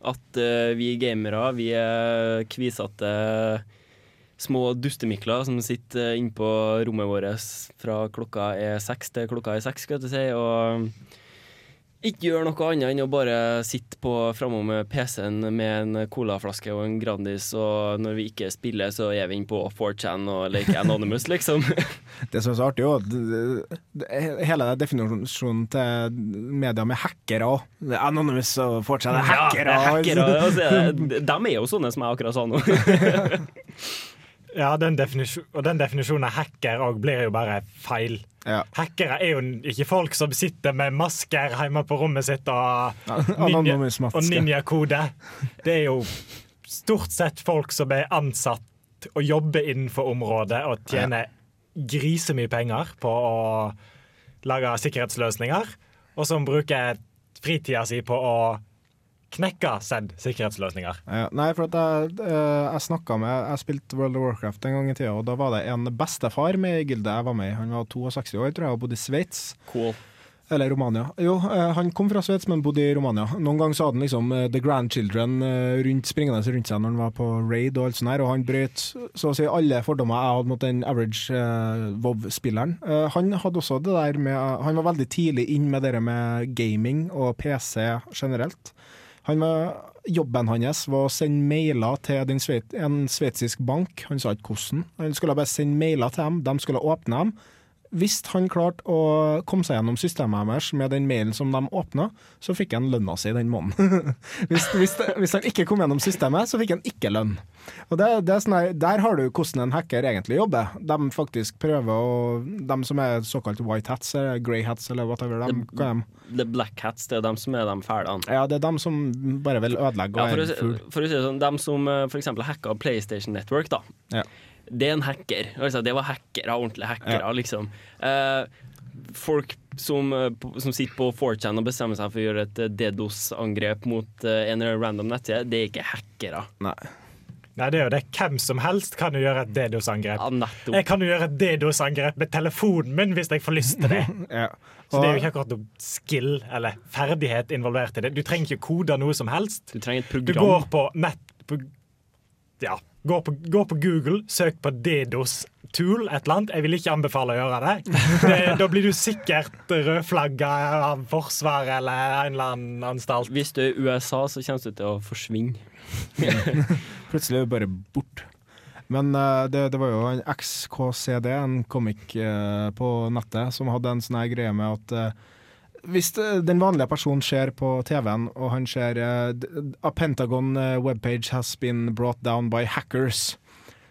At uh, vi gamere, vi er kvisete små dustemikler som sitter inne på rommet vårt fra klokka er seks til klokka er seks, skal jeg si. Og ikke gjør noe annet enn å bare sitte på framme med PC-en med en colaflaske og en Grandis, og når vi ikke spiller, så er vi inne på 4chan og leker Anonymous, liksom. Det som er så artig, det- hele definisjonen til media med hackere òg. Anonymous og fortsatt hackere. Ja, hackere altså, de er jo sånne som jeg akkurat sa nå. Ja, den og den definisjonen av hacker òg blir jo bare feil. Hackere er jo ikke folk som sitter med masker hjemme på rommet sitt og, ninja, og ninjakode. Det er jo stort sett folk som er ansatt og jobber innenfor området og tjener grisemye penger på å lage sikkerhetsløsninger, og som bruker fritida si på å knekke said sikkerhetsløsninger. Ja, nei, for at jeg, eh, jeg snakka med Jeg spilte World of Warcraft en gang i tida, og da var det en bestefar med i gildet jeg var med i. Han var 62 år, tror jeg, og bodde i Sveits. Cool. Eller Romania. Jo, eh, han kom fra Sveits, men bodde i Romania. Noen ganger så hadde han liksom eh, The Grandchildren rundt, springende rundt seg når han var på raid og alt sånt her, og han brøt så å si alle fordommer jeg hadde mot den average uh, WoW-spilleren. Uh, han hadde også det der med Han var veldig tidlig inn med det med gaming og PC generelt. Han var, jobben hans var å sende mailer til sveit, en sveitsisk bank. Han sa ikke hvordan. Han skulle bare sende mailer til dem, de skulle åpne dem. Hvis han klarte å komme seg gjennom systemet deres med den mailen som de åpna, så fikk han lønna si den måneden. hvis, hvis, hvis han ikke kom gjennom systemet, så fikk han ikke lønn. Og det, det er sånn Der har du hvordan en hacker egentlig jobber. De faktisk prøver å De som er såkalt white hats, eller grey hats, eller whatever. De, de? The Black Hats, det er de som er de fæle. Ja, det er de som bare vil ødelegge Ja, for, å, for å si det sånn, dem som f.eks. for eksempel hacka PlayStation Network, da. Ja. Det er en hacker. Altså, det var hackere, ordentlige hackere, Ja. liksom. Eh, folk som, eh, som sitter på 4chan og bestemmer seg for å gjøre et eh, DDoS-angrep mot eh, en random nettside, det er ikke hackere. Nei. Nei, det er jo det. Hvem som helst kan jo gjøre et DDoS-angrep. Ja, jeg kan jo gjøre et DDoS-angrep med telefonen min hvis jeg får lyst til det. Ja. Så det er jo ikke akkurat noe skill eller ferdighet involvert i det. Du trenger ikke kode noe som helst. Du trenger et program. Du går på nett på, Ja. Gå på, gå på Google, søk på DDoS Tool, et eller annet. Jeg vil ikke anbefale å gjøre det. det da blir du sikkert rødflagga av Forsvaret eller en eller annen anstalt. Hvis du er i USA, så kommer du til å forsvinne. Plutselig er du bare bort. Men uh, det, det var jo en XKCD, en komikk uh, på nettet, som hadde en sånn her greie med at eh, hvis det- den vanlige personen ser på TV-en, og han ser eh, A Pentagon eh, webpage has been brought down by hackers,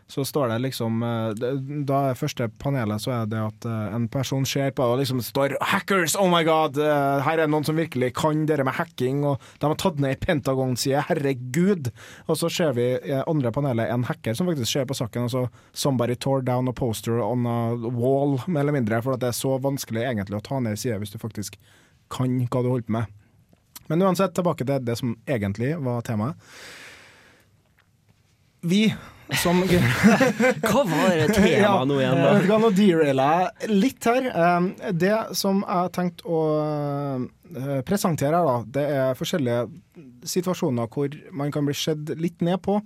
så står det liksom eh, Da er første panelet så er det at eh, en person ser på og liksom står 'Hackers! Oh my god! eh, Her er det noen som virkelig kan dere med hacking', og de har tatt ned ei Pentagon-side. Herregud! Og så ser vi i andre panelet en hacker som faktisk ser på saken. Altså 'Somebody tore down a poster on a wall', mer eller mindre. For det er så vanskelig egentlig å ta ned ei hvis du faktisk kan hva du holder på med. Men uansett, tilbake til det som egentlig var temaet. Vi som Hva var temaet nå igjen, da? vet du Nå deraila jeg litt her. Um, Det som jeg har tenkt å uh, presentere her, da, det er forskjellige situasjoner hvor man kan bli sett litt ned på.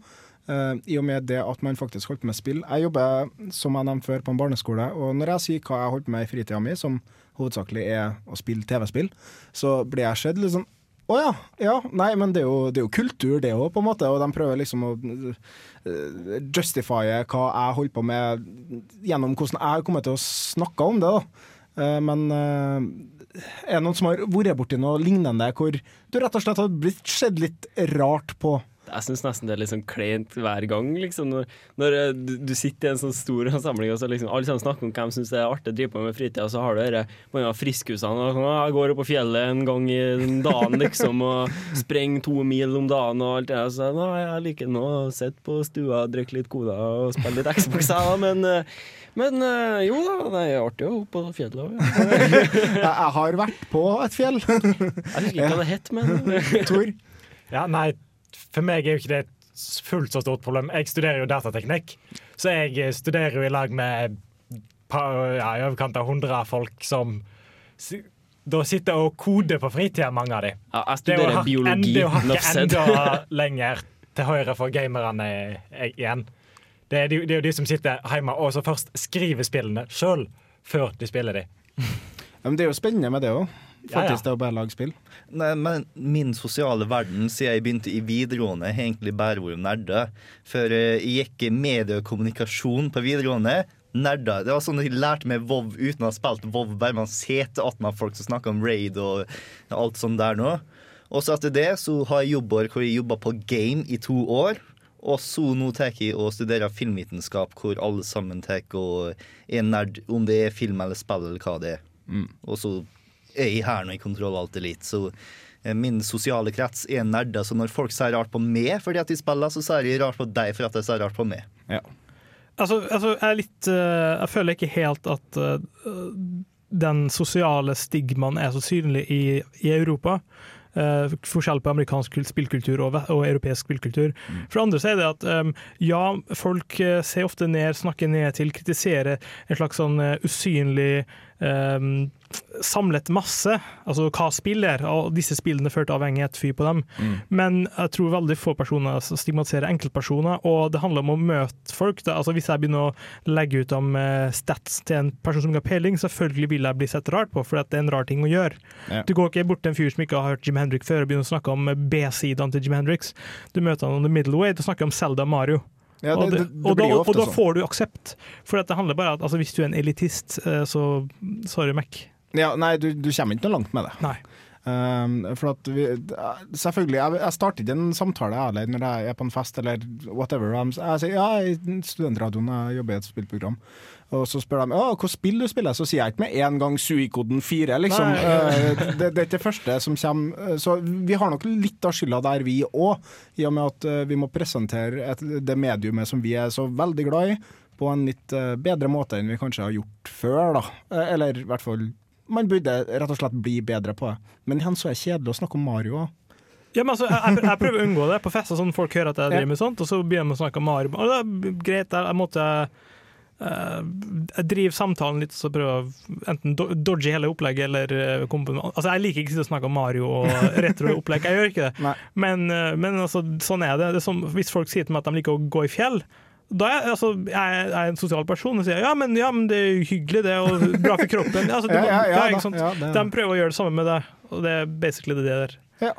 uh, I og med det at man faktisk holdt på med spill. Jeg jobber som jeg nevnte før på en barneskole, og når jeg sier hva jeg holdt på med i fritida mi, som hovedsakelig er å spille TV-spill, så blir jeg sett litt sånn å ja, ja. Nei, men det er jo, det er jo kultur, det òg, på en måte. Og de prøver liksom å uh, justifye hva jeg holder på med gjennom hvordan jeg kommer til å snakke om det. da. Uh, men uh, er det noen som har vært borti noe lignende hvor du rett og slett har blitt sett litt rart på? Jeg syns nesten det er litt sånn kleint hver gang. Liksom, når når eh, du, du sitter i en sånn stor samling og så liksom alle sammen snakker om hvem syns det er artig å drive på med fritida, og så har du disse mange av friskusene og sånn, Jeg går opp på fjellet en gang i dagen, liksom, og sprenger to mil om dagen og alt det der. Så «Nei, jeg liker nå å sitte på stua, drikke litt cola og spille litt Xbox, jeg, da, men eh, men eh, jo da, det er artig å opp på fjellet òg. Jeg, jeg har vært på et fjell. Jeg husker ikke hva det het, men Tor? Ja, nei, for meg er jo ikke det et fullt så stort problem. Jeg studerer jo datateknikk, så jeg eh, studerer jo i lag med ja, i overkant av 100 folk som da sitter og koder på fritida, mange av de. Ja, jeg Det er studerer hakk- biologi, Det er jo hakket enda lenger til høyre for gamerne eh, igjen. Det er, de, det er jo de som sitter hjemme og så først skriver spillene sjøl, før de spiller de. Ja, men det er jo spennende med det òg. Faktisk, det er bare lagspill. Nei, men min sosiale verden siden jeg begynte i videregående, har egentlig bare vært nerder. For eh, jeg gikk i medie og kommunikasjon på videregående. Nerder. Det var sånn at Jeg lærte meg Vov uten å ha spilt Vov, Bare man sitter attmed folk som snakker om raid og alt sånt der nå. Og så etter det så har jeg jobber hvor jeg jobba på game i to år. Og så nå tar jeg og studerer filmvitenskap, hvor alle sammen tar og er nerd om det er film eller spill eller hva det er. Mm. Og så er i her og i Kontroll Alt Elite, så eh, min sosiale krets er nerder. Så når folk sier rart på meg fordi at de spiller, så sier de rart på deg fordi at de sier rart på meg. Altså, altså jeg er litt eh, Jeg føler ikke helt at eh, den sosiale stigmaen er så synlig i, i Europa. Uh, forskjell på amerikansk spillkultur og, og europeisk spillkultur. For det andre så er det at um, ja, folk ser ofte ned, snakker ned til, kritiserer en slags sånn uh, usynlig um, samlet masse, altså hva spill er, og disse spillene førte avhengighet, fyr på dem. Men jeg tror veldig få personer stigmatiserer enkeltpersoner, og det handler om å møte folk. Da. Altså, hvis jeg begynner å legge ut om eh, stats til en person som ikke har peiling, selvfølgelig vil jeg bli sett rart på, for det er en rar ting å gjøre. Ja. Du går ikke bort til en fyr som ikke har hørt Jim Hendrix før og begynner å snakke om B-sidene til Jim Hendrix. Du møter han on the middle way, du snakker om Zelda Mario. Ja, det- det, det- og, da, og da sånn. får du aksept. For det handler bare om at altså, hvis du er en elitist, eh, så sorry, Mac. Ja, nei, du, du kommer ikke noe langt med det. Nei. Um, for at vi, selvfølgelig, jeg, jeg starter ikke en samtale jeg, når jeg er på en fest eller whatever. Jeg sier ja, i studentradioen jeg jobber i et spillprogram. Og så spør de hvilket spill du spiller, så sier jeg ikke med en gang Suikoden 4, liksom. Eh, det, det er ikke det første som kommer. Eh, Så vi har nok litt av skylda der, vi òg. I og med at eh, vi må presentere et, det mediumet som vi er så veldig glad i, på en litt bedre måte enn vi kanskje har gjort før, da. Eller i hvert fall Man burde rett og slett bli bedre på det. Men igjen så er det kjedelig å snakke om Mario òg. Ja, men altså, jeg, jeg prøver å unngå det på fester, sånn folk hører at jeg driver med sånt, og så begynner de å snakke om Mario. Og det er greit, jeg, måtte jeg driver samtalen litt, så prøver jeg enten do- dodge hele opplegget eller eh, komme Altså, jeg liker ikke å snakke om Mario og retro-opplegg, jeg gjør ikke det. Men, eh, men altså, sånn er det. det er som, hvis folk sier til meg at de liker å gå i fjell, da er altså, jeg er en sosial person og sier ja men, ja, men det er jo hyggelig det, og bra for kroppen. Altså, det, Ja, ja, det- De prøver å gjøre det samme med deg, og det er basically det der. Ja.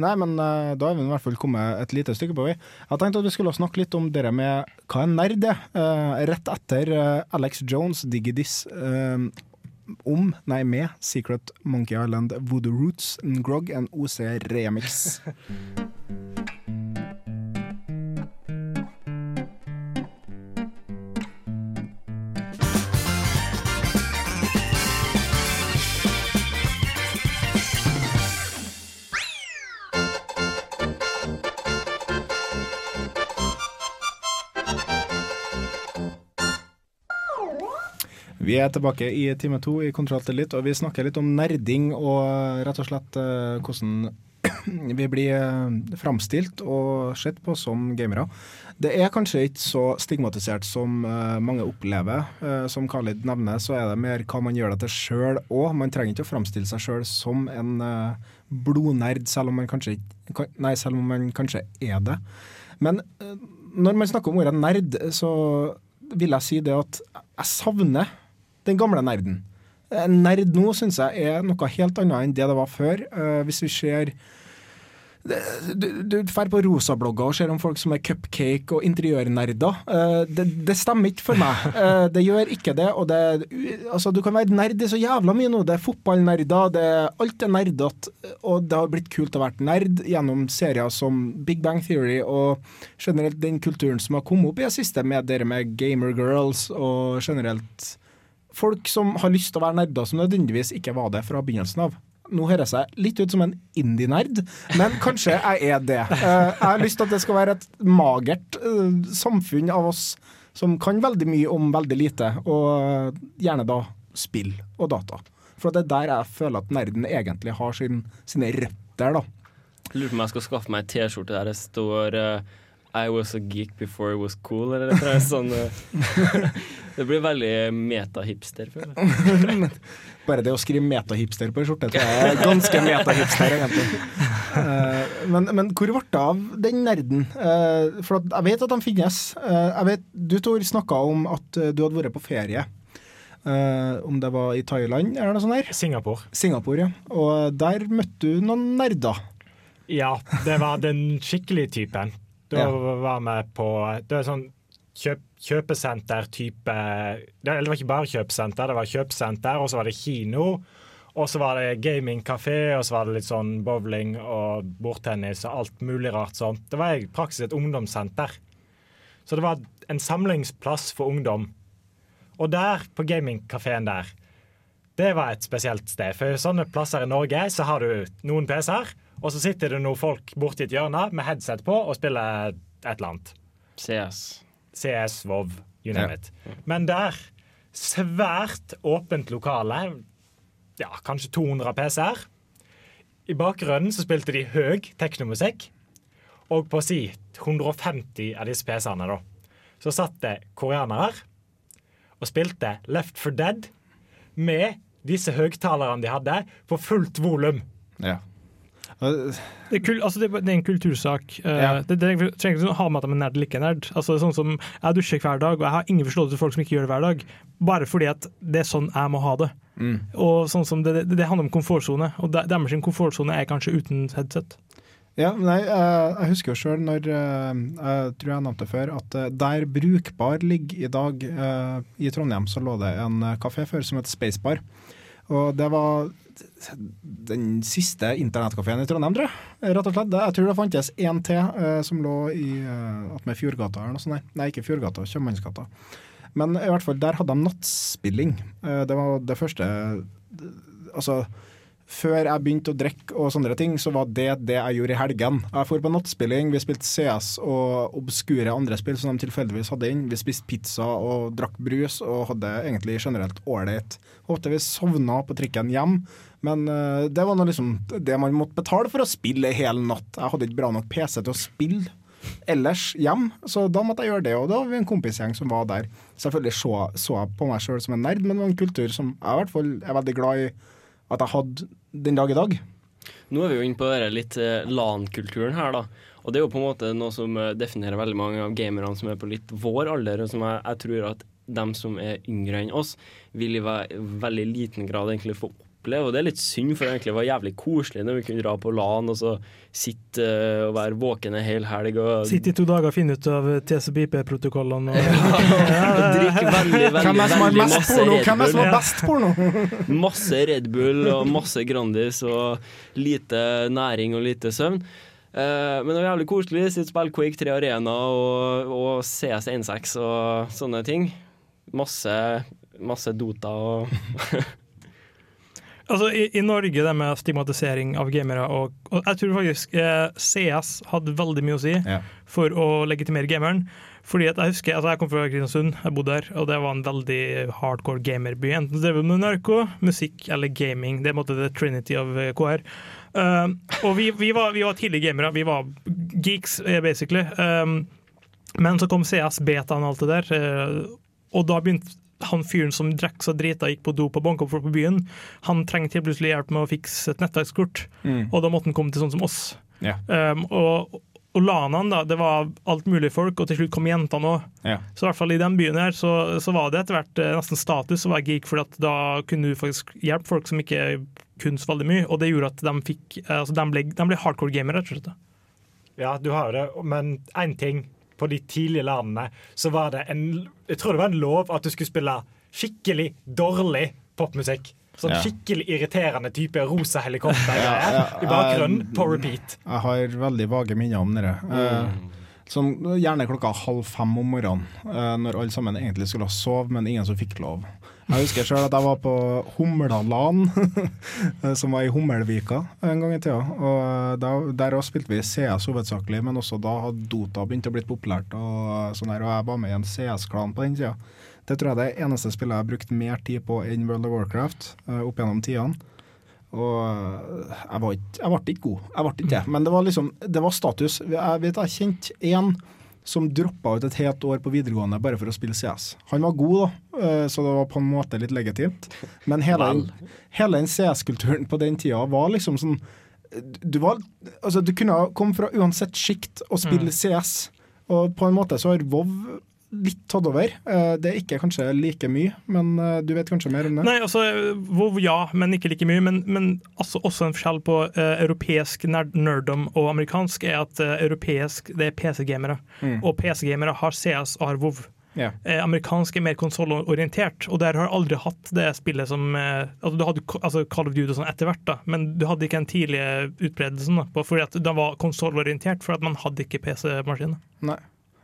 Nei, men uh, da har vi i hvert fall kommet et lite stykke på vei. Jeg tenkte at vi skulle snakke litt om det med hva en nerd er. Uh, rett etter uh, Alex Jones, Digidis, uh, om, nei med, Secret Monkey Island, Voodoo Roots, Grog, en OC remix. Vi er tilbake i time to i Kontroll til litt, og vi snakker litt om nerding og rett og slett eh, hvordan vi blir eh, framstilt og sett på som gamere. Det er kanskje ikke så stigmatisert som eh, mange opplever. Eh, som Khalid nevner, så er det mer hva man gjør det til sjøl òg. Man trenger ikke å framstille seg sjøl som en eh, blodnerd, selv om man kanskje kan- Nei, selv om man kanskje er det. Men eh, når man snakker om ordet nerd, så vil jeg si det at jeg savner den gamle nerden. Nerd nå syns jeg er noe helt annet enn det det var før. Eh, hvis vi ser det- du, drar på rosablogger og ser om folk som er cupcake og interiørnerder. Eh, det, det stemmer ikke for meg. Eh, det gjør ikke det. Det altså, du kan være nerd i så jævla mye nå. Det er fotballnerder, det alt er nerdete. Og det har blitt kult å være nerd gjennom serier som Big Bang Theory og generelt den kulturen som har kommet opp i det siste med dere med gamer girls og generelt folk som har lyst til å være nerder, som nødvendigvis ikke var det fra begynnelsen av. Nå høres jeg litt ut som en indie-nerd, men kanskje jeg er det. Eh, Jeg har lyst til at det skal være et magert eh, samfunn av oss som kan veldig mye om veldig lite, og gjerne da spill og data. For det er der jeg føler at nerden egentlig har sin, sine røtter, da. Lurer på om jeg skal skaffe meg en T-skjorte der det står eh, I was a geek before it was cool, eller noe sånt. eh, Det blir veldig meta-hipster, føler jeg. Bare det å skrive metahipster på en skjorte tror jeg er ganske metahipster, egentlig. Uh, men, men hvor ble det av den nerden? Uh, for at jeg vet at de finnes. Uh, jeg vet, du Tor snakka om at du hadde vært på ferie. Eh, om det var i Thailand eller noe sånt der. Singapore. Singapore, ja. Og der møtte du noen nerder. Ja, det var den skikkelige typen. Da Ja. var vi på Det er sånn kjøp, kjøpesenter-type det, det var ikke bare kjøpesenter, det var kjøpesenter, og så var det kino. Og så var det gamingkafé, og så var det litt sånn bowling og bordtennis og alt mulig rart sånt. Det var i praksis et ungdomssenter. Så det var en samlingsplass for ungdom. Og der, på gamingkafeen der, det var et spesielt sted. For sånne plasser i Norge så har du noen PC-er, og så sitter det noen folk borti et hjørne med headset på og spiller et eller annet. CS. CS, WoW, you name Ja. it. Men der, svært åpent lokale, ja, kanskje 200 PC-er. I bakgrunnen så spilte de høy teknomusikk, og på si 150 av disse PC-ene, da, så satt det koreanere og spilte Left for Dead med disse høyttalerne de hadde, på fullt volum. Ja. Det er, kul, altså det, det er en kultursak. Eh, Ja. det, det trenger ikke å ha med at de er nerd eller ikke nerd. Altså, det er sånn som Jeg dusjer hver dag, og jeg har ingen forståelse for folk som ikke gjør det hver dag. Bare fordi at det er sånn jeg må ha det. Mm. Og sånn som det, det, handler om komfortsone, og de- deres komfortsone er kanskje uten headset. Ja, nei, eh, jeg husker jo sjøl når eh, Jeg tror jeg nevnte før, at der Brukbar ligger i dag, i Trondheim, så lå det en kafé før som het Spacebar. Og det var den siste internettkafeen i Trondheim, tror jeg. Rett og slett. Jeg tror det fantes én til eh, som lå i uh, med Fjordgata eller noe sånt. Nei, nei ikke Fjordgata, Kjøpmannsgata. Men i hvert fall, der hadde de nattspilling. Eh, det var det første Altså før jeg begynte å drikke og sånne ting, så var det det jeg gjorde i helgen. Jeg dro på nattspilling, vi spilte CS og obskure andre spill som de tilfeldigvis hadde inn. Vi spiste pizza og drakk brus og hadde egentlig generelt ålreit. Ofte vi sovna på trikken hjem, men uh, det var nå liksom det man måtte betale for å spille hel natt. Jeg hadde ikke bra nok PC til å spille ellers hjem, så da måtte jeg gjøre det. Og da var vi en kompisgjeng som var der. Selvfølgelig så, så jeg på meg sjøl som en nerd, men det var en kultur som jeg i hvert fall er veldig glad i at jeg hadde den dag i dag. Nå er vi jo inne på litt eh, LAN-kulturen her, da. Og det er jo på en måte noe som eh, definerer veldig mange av gamerne som er på litt vår alder, og som jeg, jeg tror at dem som er yngre enn oss, vil i veldig liten grad egentlig få oppleve. Og det er litt synd, for det egentlig var jævlig koselig når vi kunne dra på LAN og så sitte eh, og være våkne en hel helg og Sitte i to dager og finne ut av TCP-IP-protokollene. drikke veldig, veldig, Hvem er som veldig mest masse porno? Red Hvem er som har best porno? masse Red Bull og masse Grandis og lite næring og lite søvn. Uh, men det var jævlig koselig. Sitte og spille Quake 3 Arena og, og CS16 og sånne ting. Masse, masse Dota og Altså, i, I Norge, det med stigmatisering av gamere og, og Jeg tror faktisk eh, CS hadde veldig mye å si for å legitimere gameren. Fordi at Jeg husker, altså jeg kom fra Kristiansund, jeg bodde der, og det var en veldig hardcore gamerby. Enten drev med narko, musikk eller gaming. Det er på en måte the trinity av eh, KR. Um, og vi, vi, var, vi var tidlige gamere. Vi var geeks, eh, basically. Um, men så kom CS, betaen og alt det der, eh, og da begynte han fyren som drakk så drita gikk på do på banka på byen, han trengte helt plutselig hjelp med å fikse et nettverkskort, Mm. og da måtte han komme til sånn som oss. Yeah. Um, og, og LAN-ene, da, det var alt mulig folk, og til slutt kom jentene òg. Yeah. Så i hvert fall i den byen her, så, så var det etter hvert eh, nesten status å være geek, for at da kunne du faktisk hjelpe folk som ikke kunne så veldig mye, og det gjorde at de fikk eh, altså de ble, de ble hardcore gamere, rett og slett. Ja, du har det, men én ting. På de tidlige landene så var det en Jeg tror det var en lov at du skulle spille skikkelig dårlig popmusikk. Sånn Ja. skikkelig irriterende type rosa helikopter Ja, ja, i bakgrunnen på repeat. Jeg har veldig vage minner om det. Eh, sånn, gjerne klokka halv fem om morgenen, eh, når alle sammen egentlig skulle ha sove, men ingen som fikk lov. Jeg husker selv at jeg var på Humlaland, eh, som var i Hummelvika en gang i tida. Og da, der også spilte vi CS hovedsakelig, men også da hadde Dota begynt å bli populært. Og, sånn her, og jeg var med i en CS-klan på den tida. Det tror jeg det eneste spillet jeg har brukt mer tid på enn World of Warcraft eh, opp gjennom tidene. Og eh, jeg, var ikke, jeg ble ikke god, jeg ble ikke det. Men det var liksom, det var status. Jeg vet jeg kjente én som droppa ut et helt år på videregående bare for å spille CS. Han var god, da, eh, så det var på en måte litt legitimt. Men hele, hele den CS-kulturen på den tida var liksom sånn Du, var, altså, du kunne ha kommet fra uansett sjikt og spille Mm. CS, og på en måte så har WoW litt tatt over. Eh, Det er ikke kanskje like mye, men eh, du vet kanskje mer om det? Nei, altså, WoW ja, men ikke like mye. Men, men altså, også en forskjell på uh, europeisk nerd nerddom og amerikansk er at uh, europeisk det er PC-gamere. Mm. Og PC-gamere har CS og har WoW. Yeah. Eh, amerikansk er mer konsollorientert, og der har aldri hatt det spillet som eh, altså, Du hadde altså, Call of Duty og sånn etter hvert, da, men du hadde ikke den tidlige utbredelsen. da, Fordi at Den var konsollorientert, for at man hadde ikke PC-maskin.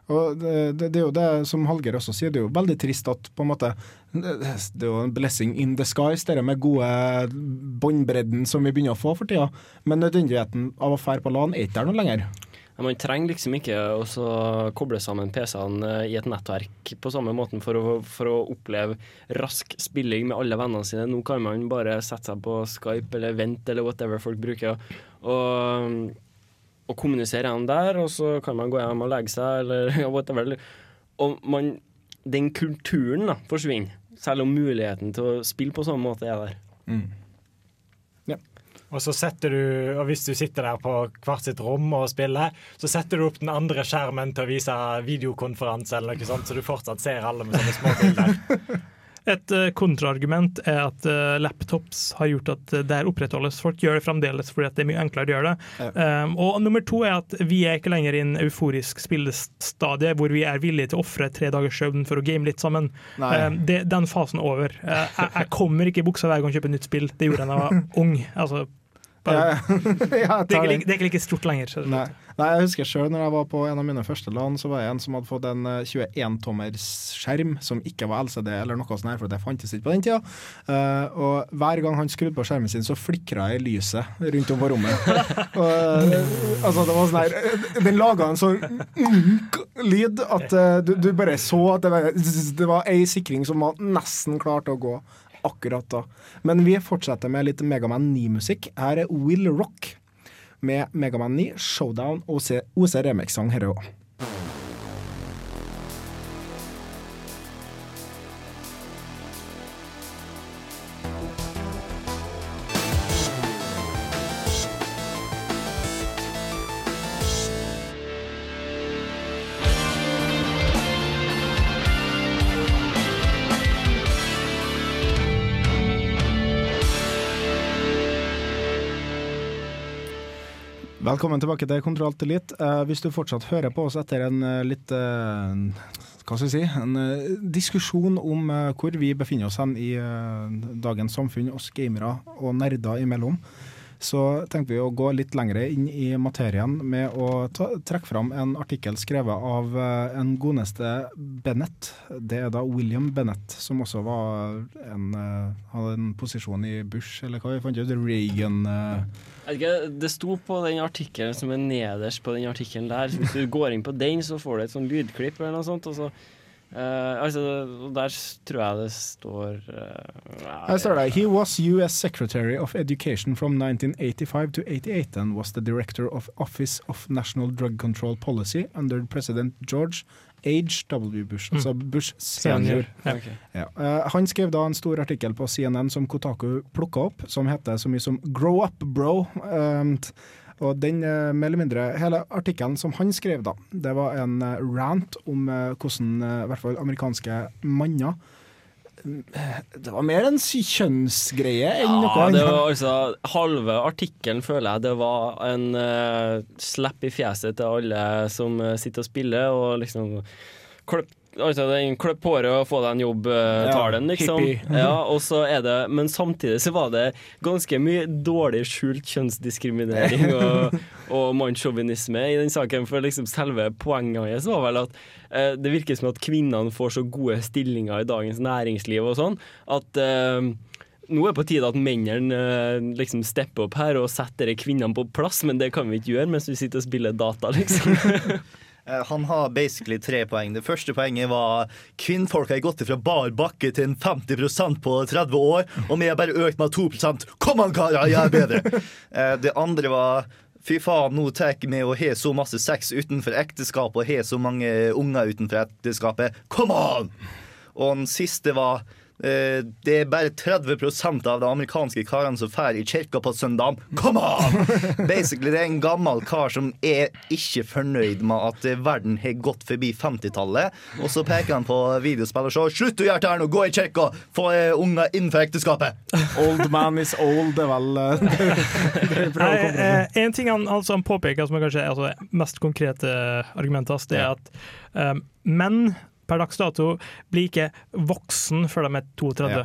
Og det, det, det er jo det som Hallgeir også sier, det er jo veldig trist at på en måte Det er jo en blessing in disguise, det med gode båndbredden som vi begynner å få for tida. Men nødvendigheten av å fære på LAN er ikke der noe lenger. Man trenger liksom ikke å koble sammen PC-ene i et nettverk på samme måten for å, for å oppleve rask spilling med alle vennene sine. Nå kan man bare sette seg på Skype eller Vent eller whatever folk bruker, og, og kommunisere gjennom der, og så kan man gå hjem og legge seg eller ja, whatever. Og man, den kulturen da, forsvinner, selv om muligheten til å spille på samme måte er der. Og så setter du, og hvis du sitter der på hvert sitt rom og spiller, så setter du opp den andre skjermen til å vise videokonferanse eller noe sånt, så du fortsatt ser alle med sånne små bilder. Et eh, kontraargument er at eh, laptops har gjort at eh, det opprettholdes. Folk gjør det fremdeles fordi det er mye enklere å gjøre det. Um, og nummer to er at vi er ikke lenger i en euforisk spillestadie hvor vi er villige til å ofre tre dagers søvn for å game litt sammen. Um, det, den fasen er over. Uh, jeg, jeg kommer ikke i buksa hver gang jeg kjøper nytt spill. Det gjorde jeg da jeg var ung. Altså, bare, Ja, det, er ikke, det er ikke like stort lenger. Nei. Nei, jeg husker sjøl når jeg var på en av mine første land, så var jeg en som hadde fått en eh, 21-tommers skjerm som ikke var LCD eller noe sånt, her, for det fantes ikke på den tida. Uh, og hver gang han skrudde på skjermen sin, så flikra jeg lyset rundt om på rommet. og, eh, altså, det var sånn her eh, Den laga en sånn lyd at uh, du, du bare så at det var, det var ei sikring som var nesten klar til å gå akkurat da. Men vi fortsetter med litt Megaman 9-musikk. Her er Will Rock med Megaman 9, Showdown og OC, Remix-sang her òg. Velkommen tilbake til Kontroll Alt Elite. Eh, hvis du fortsatt hører på oss etter en eh, litt eh, hva skal vi si, en diskusjon om hvor vi befinner oss hen i dagens samfunn, oss gamere og nerder imellom, så tenkte vi å gå litt lengre inn i materien med å ta, trekke fram en artikkel skrevet av en godeste Bennett. Det er da William Bennett, som også var en, hadde en posisjon i Bush, eller hva vi fant ut, Reagan Jeg vet ikke, Det sto på den artikkelen som er nederst på den artikkelen der. Så hvis du går inn på den, så får du et sånn lydklipp eller noe sånt. Og så, uh, altså, der tror jeg det står uh, Her står det He was US Secretary of Education from 1985 to 88 and was the Director of Office of National Drug Control Policy under President George H.W. Bush, altså Bush senior. Senior, ja. Ja. Eh, han skrev da en stor artikkel på CNN som Kotaku plukka opp, som heter så mye som 'Grow up, bro'. Um, og den, eh, mer eller mindre, Hele artikkelen som han skrev, da, det var en eh, rant om eh, hvordan eh, i hvert fall amerikanske manner Det var mer en kjønnsgreie enn noe Ja, det annet. var altså Halve artikkelen føler jeg det var en uh, slapp i fjeset til alle som eh, sitter og spiller, og liksom kløpp Altså, den Kløpp håret og få deg en jobb, Ja, tar den, liksom. Ja, og så er det, men samtidig så var det ganske mye dårlig skjult kjønnsdiskriminering og, og mannssjåvinisme i den saken. For liksom selve poenget hans var vel at eh, det virker som at kvinnene får så gode stillinger i dagens næringsliv og sånn, at eh, nå er det på tide at mennene eh, liksom stepper opp her og setter kvinnene på plass, men det kan vi ikke gjøre mens vi sitter og spiller data, liksom. Eh, Han har basically tre poeng. Det første poenget var kvinnfolk har gått fra bar bakke til en 50% på 30 år, og vi har bare økt med 2% Kom an, karer, jeg er bedre! Eh, Det andre var Fy faen, nå tar vi å ha så masse sex utenfor ekteskapet og ha så mange unger utenfor ekteskapet. Come on! Og den siste var Det er bare 30% av de amerikanske karene som drar i kirka på søndag. Come on! Basically, det er en gammel kar som er ikke fornøyd med at eh, verden har gått forbi 50-tallet. Og så peker han på videospill og sier slutt å gjøre det her nå, gå i kirka, få eh, unger innenfor ekteskapet. Old man is old, det er vel eh, det, eh, til. en ting han, altså, han påpeker som er kanskje er altså, mest konkrete argumentet hans, det er at um, menn per dags dato blir ikke voksen før de er 32. Ja.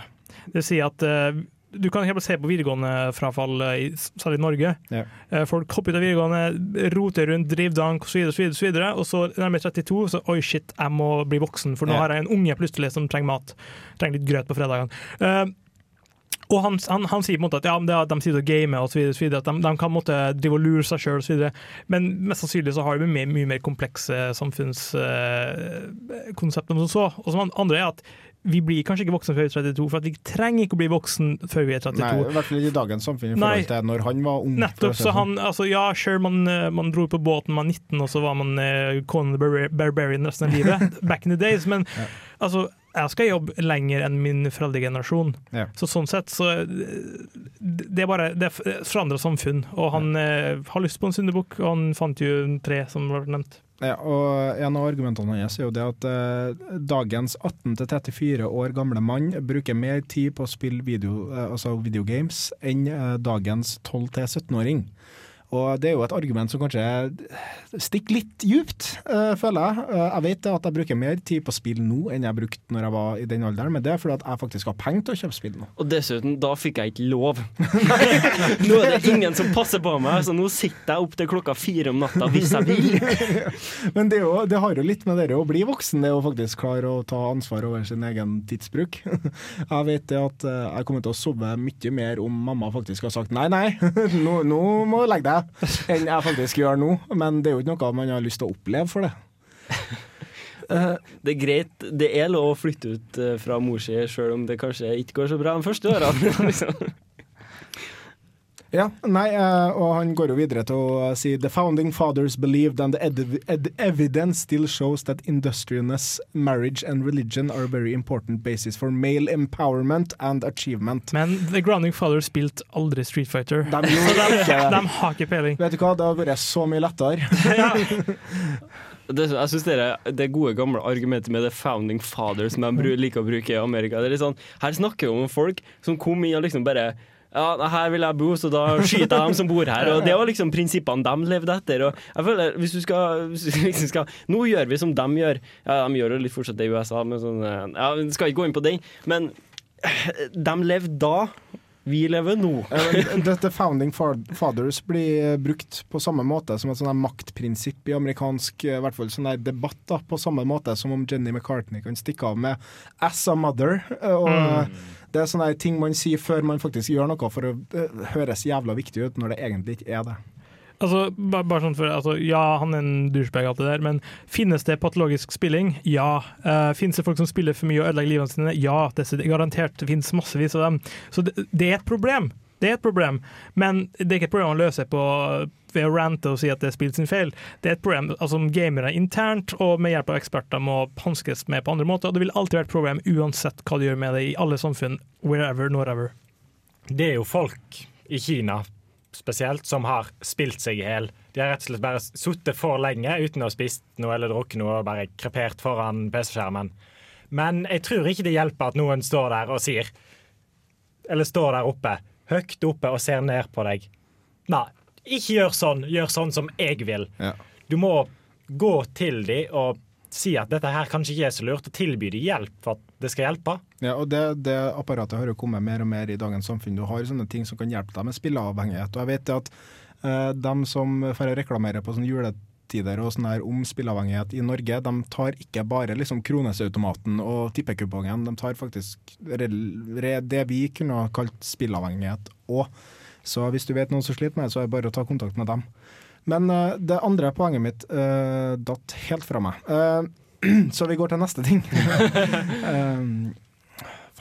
Det si at eh, du kan helt se på videregående frafall, eh, særlig i Norge. Ja. Eh, Folk hopper ut av videregående, roter rundt, driver dank osv., og så videre, og så nærmer 32, så oi shit, jeg må bli voksen, for nå Ja. har jeg en unge plutselig som trenger mat. Trenger litt grøt på fredagene. Eh, og han, han, han sier på en måte at ja, det de sitter og gamer osv., at de, de kan måte drive og lure seg sjøl osv. Men mest sannsynlig så har de mye, mye mer komplekse samfunnskonsepter enn som så. Og som andre er at vi blir kanskje ikke voksne før vi er 32, for vi trenger ikke å bli voksen før vi er 32. Nei, I hvert fall i dagens samfunn i forhold til når han var ung. Nettopp. Så sånn. han, altså, ja, sure, man, eh, man dro på båten man var 19, og så var man uh, Conan the Barbarian resten av livet. Back in the days. Men altså, jeg skal jobbe lenger enn min foreldregenerasjon. Ja. Så sånn sett så eh, Det er bare Det forandra samfunn. Og han eh, har lyst på en syndebukk, og han fant jo en tre, som ble nevnt. Ja, og En av argumentene hans er jo det at eh, dagens 18-34 år gamle mann bruker mer tid på å spille video, eh, altså videogames enn eh, dagens 12-17-åring. Og Det er jo et argument som kanskje stikker litt djupt, uh, føler jeg. Uh, jeg vet at jeg bruker mer tid på spill nå enn jeg brukte når jeg var i den alderen, men det er fordi at jeg faktisk har penger til å kjøpe spill nå. Og dessuten, da fikk jeg ikke lov. nå er det ingen som passer på meg, så nå sitter jeg opp til klokka fire om natta hvis jeg vil. Men det, er jo, det har jo litt med det å bli voksen, det å faktisk klare å ta ansvar over sin egen tidsbruk. Jeg vet det at eh, jeg kommer til å sove mye mer om mamma faktisk har sagt nei, nei, nå, nå må du legge deg, enn jeg faktisk gjør nå. Men det er jo ikke noe man har lyst til å oppleve for det. Det er greit, det er lov å flytte ut eh, fra mor si, sjøl om det kanskje ikke går så bra de første årene. Ja, nei, eh, og han går jo videre til å si The founding fathers believed and the ed ed evidence still shows that industriousness, marriage and religion are a very important basis for male empowerment and achievement. Men The Grounding Fathers spilte aldri Street Fighter. De Så de, ikke de har ikke peiling. Vet du hva, det har vært så mye lettere. Det, jeg synes det, er det gode gamle argumentet med the founding fathers som de liker å bruke i Amerika. Det er litt sånn, her snakker vi om folk som kom inn og liksom bare ja, her vil jeg bo, så da skyter jeg dem som bor her. Og Det var liksom prinsippene de levde etter. Og jeg føler, hvis du skal, hvis du liksom skal Nå gjør vi som de gjør. Ja, De gjør jo litt fortsatt det i USA, men sånn, eh, ja, vi skal ikke gå inn på den. Men eh, de levde da. Vi lever nå. Dette founding fathers blir eh, brukt på samme måte som et sånn maktprinsipp i amerikansk i hvert fall sånn debatt. da, På samme måte som om Jenny McCartney kan stikke av med 'as a mother'. Og Mm. Det er sånne ting man sier før man faktisk gjør noe for å eh, høres jævla viktig ut, når det egentlig ikke er det. Altså, bare, bare sånn for, altså, ja, han er en douchebag, alt det der, men finnes det patologisk spilling? Ja. Uh, finnes det folk som spiller for mye og ødelegger livene sine? Ja, det er garantert. Det finnes massevis av dem. Så det, det er et problem. Det er et problem, men det er ikke et problem å løse på ved å rante og si at det er spilt sin feil. Det er et problem altså, gamere internt og med hjelp av eksperter må hanskes med på andre måter. Og det vil alltid være et problem uansett hva du gjør med det i alle samfunn, wherever, norever. Det er jo folk i Kina spesielt som har spilt seg i hjel. De har rett og slett bare sittet for lenge uten å ha spist noe eller drukket noe og bare krepert foran PC-skjermen. Men jeg tror ikke det hjelper at noen står der og sier Eller står der oppe, høyt oppe og ser ned på deg. Nei, ikke gjør sånn. Gjør sånn som jeg vil. Ja. Du må gå til dem og si at dette her kanskje ikke er så lurt, og tilby dem hjelp for at det skal hjelpe. Ja, og det, det apparatet har jo kommet mer og mer i dagens samfunn. Du har sånne ting som kan hjelpe deg med spilleavhengighet. Og jeg vet at eh, dem som får reklamere på sånn juletider og sånn her om spilleavhengighet i Norge, de tar ikke bare liksom kronesautomaten og tippekupongen, de tar faktisk det vi kunne ha kalt spilleavhengighet òg. Så hvis du vet noen som sliter med det, så er det bare å ta kontakt med dem. Men uh, det andre poenget mitt uh, datt helt fra meg. Uh, så vi går til neste ting.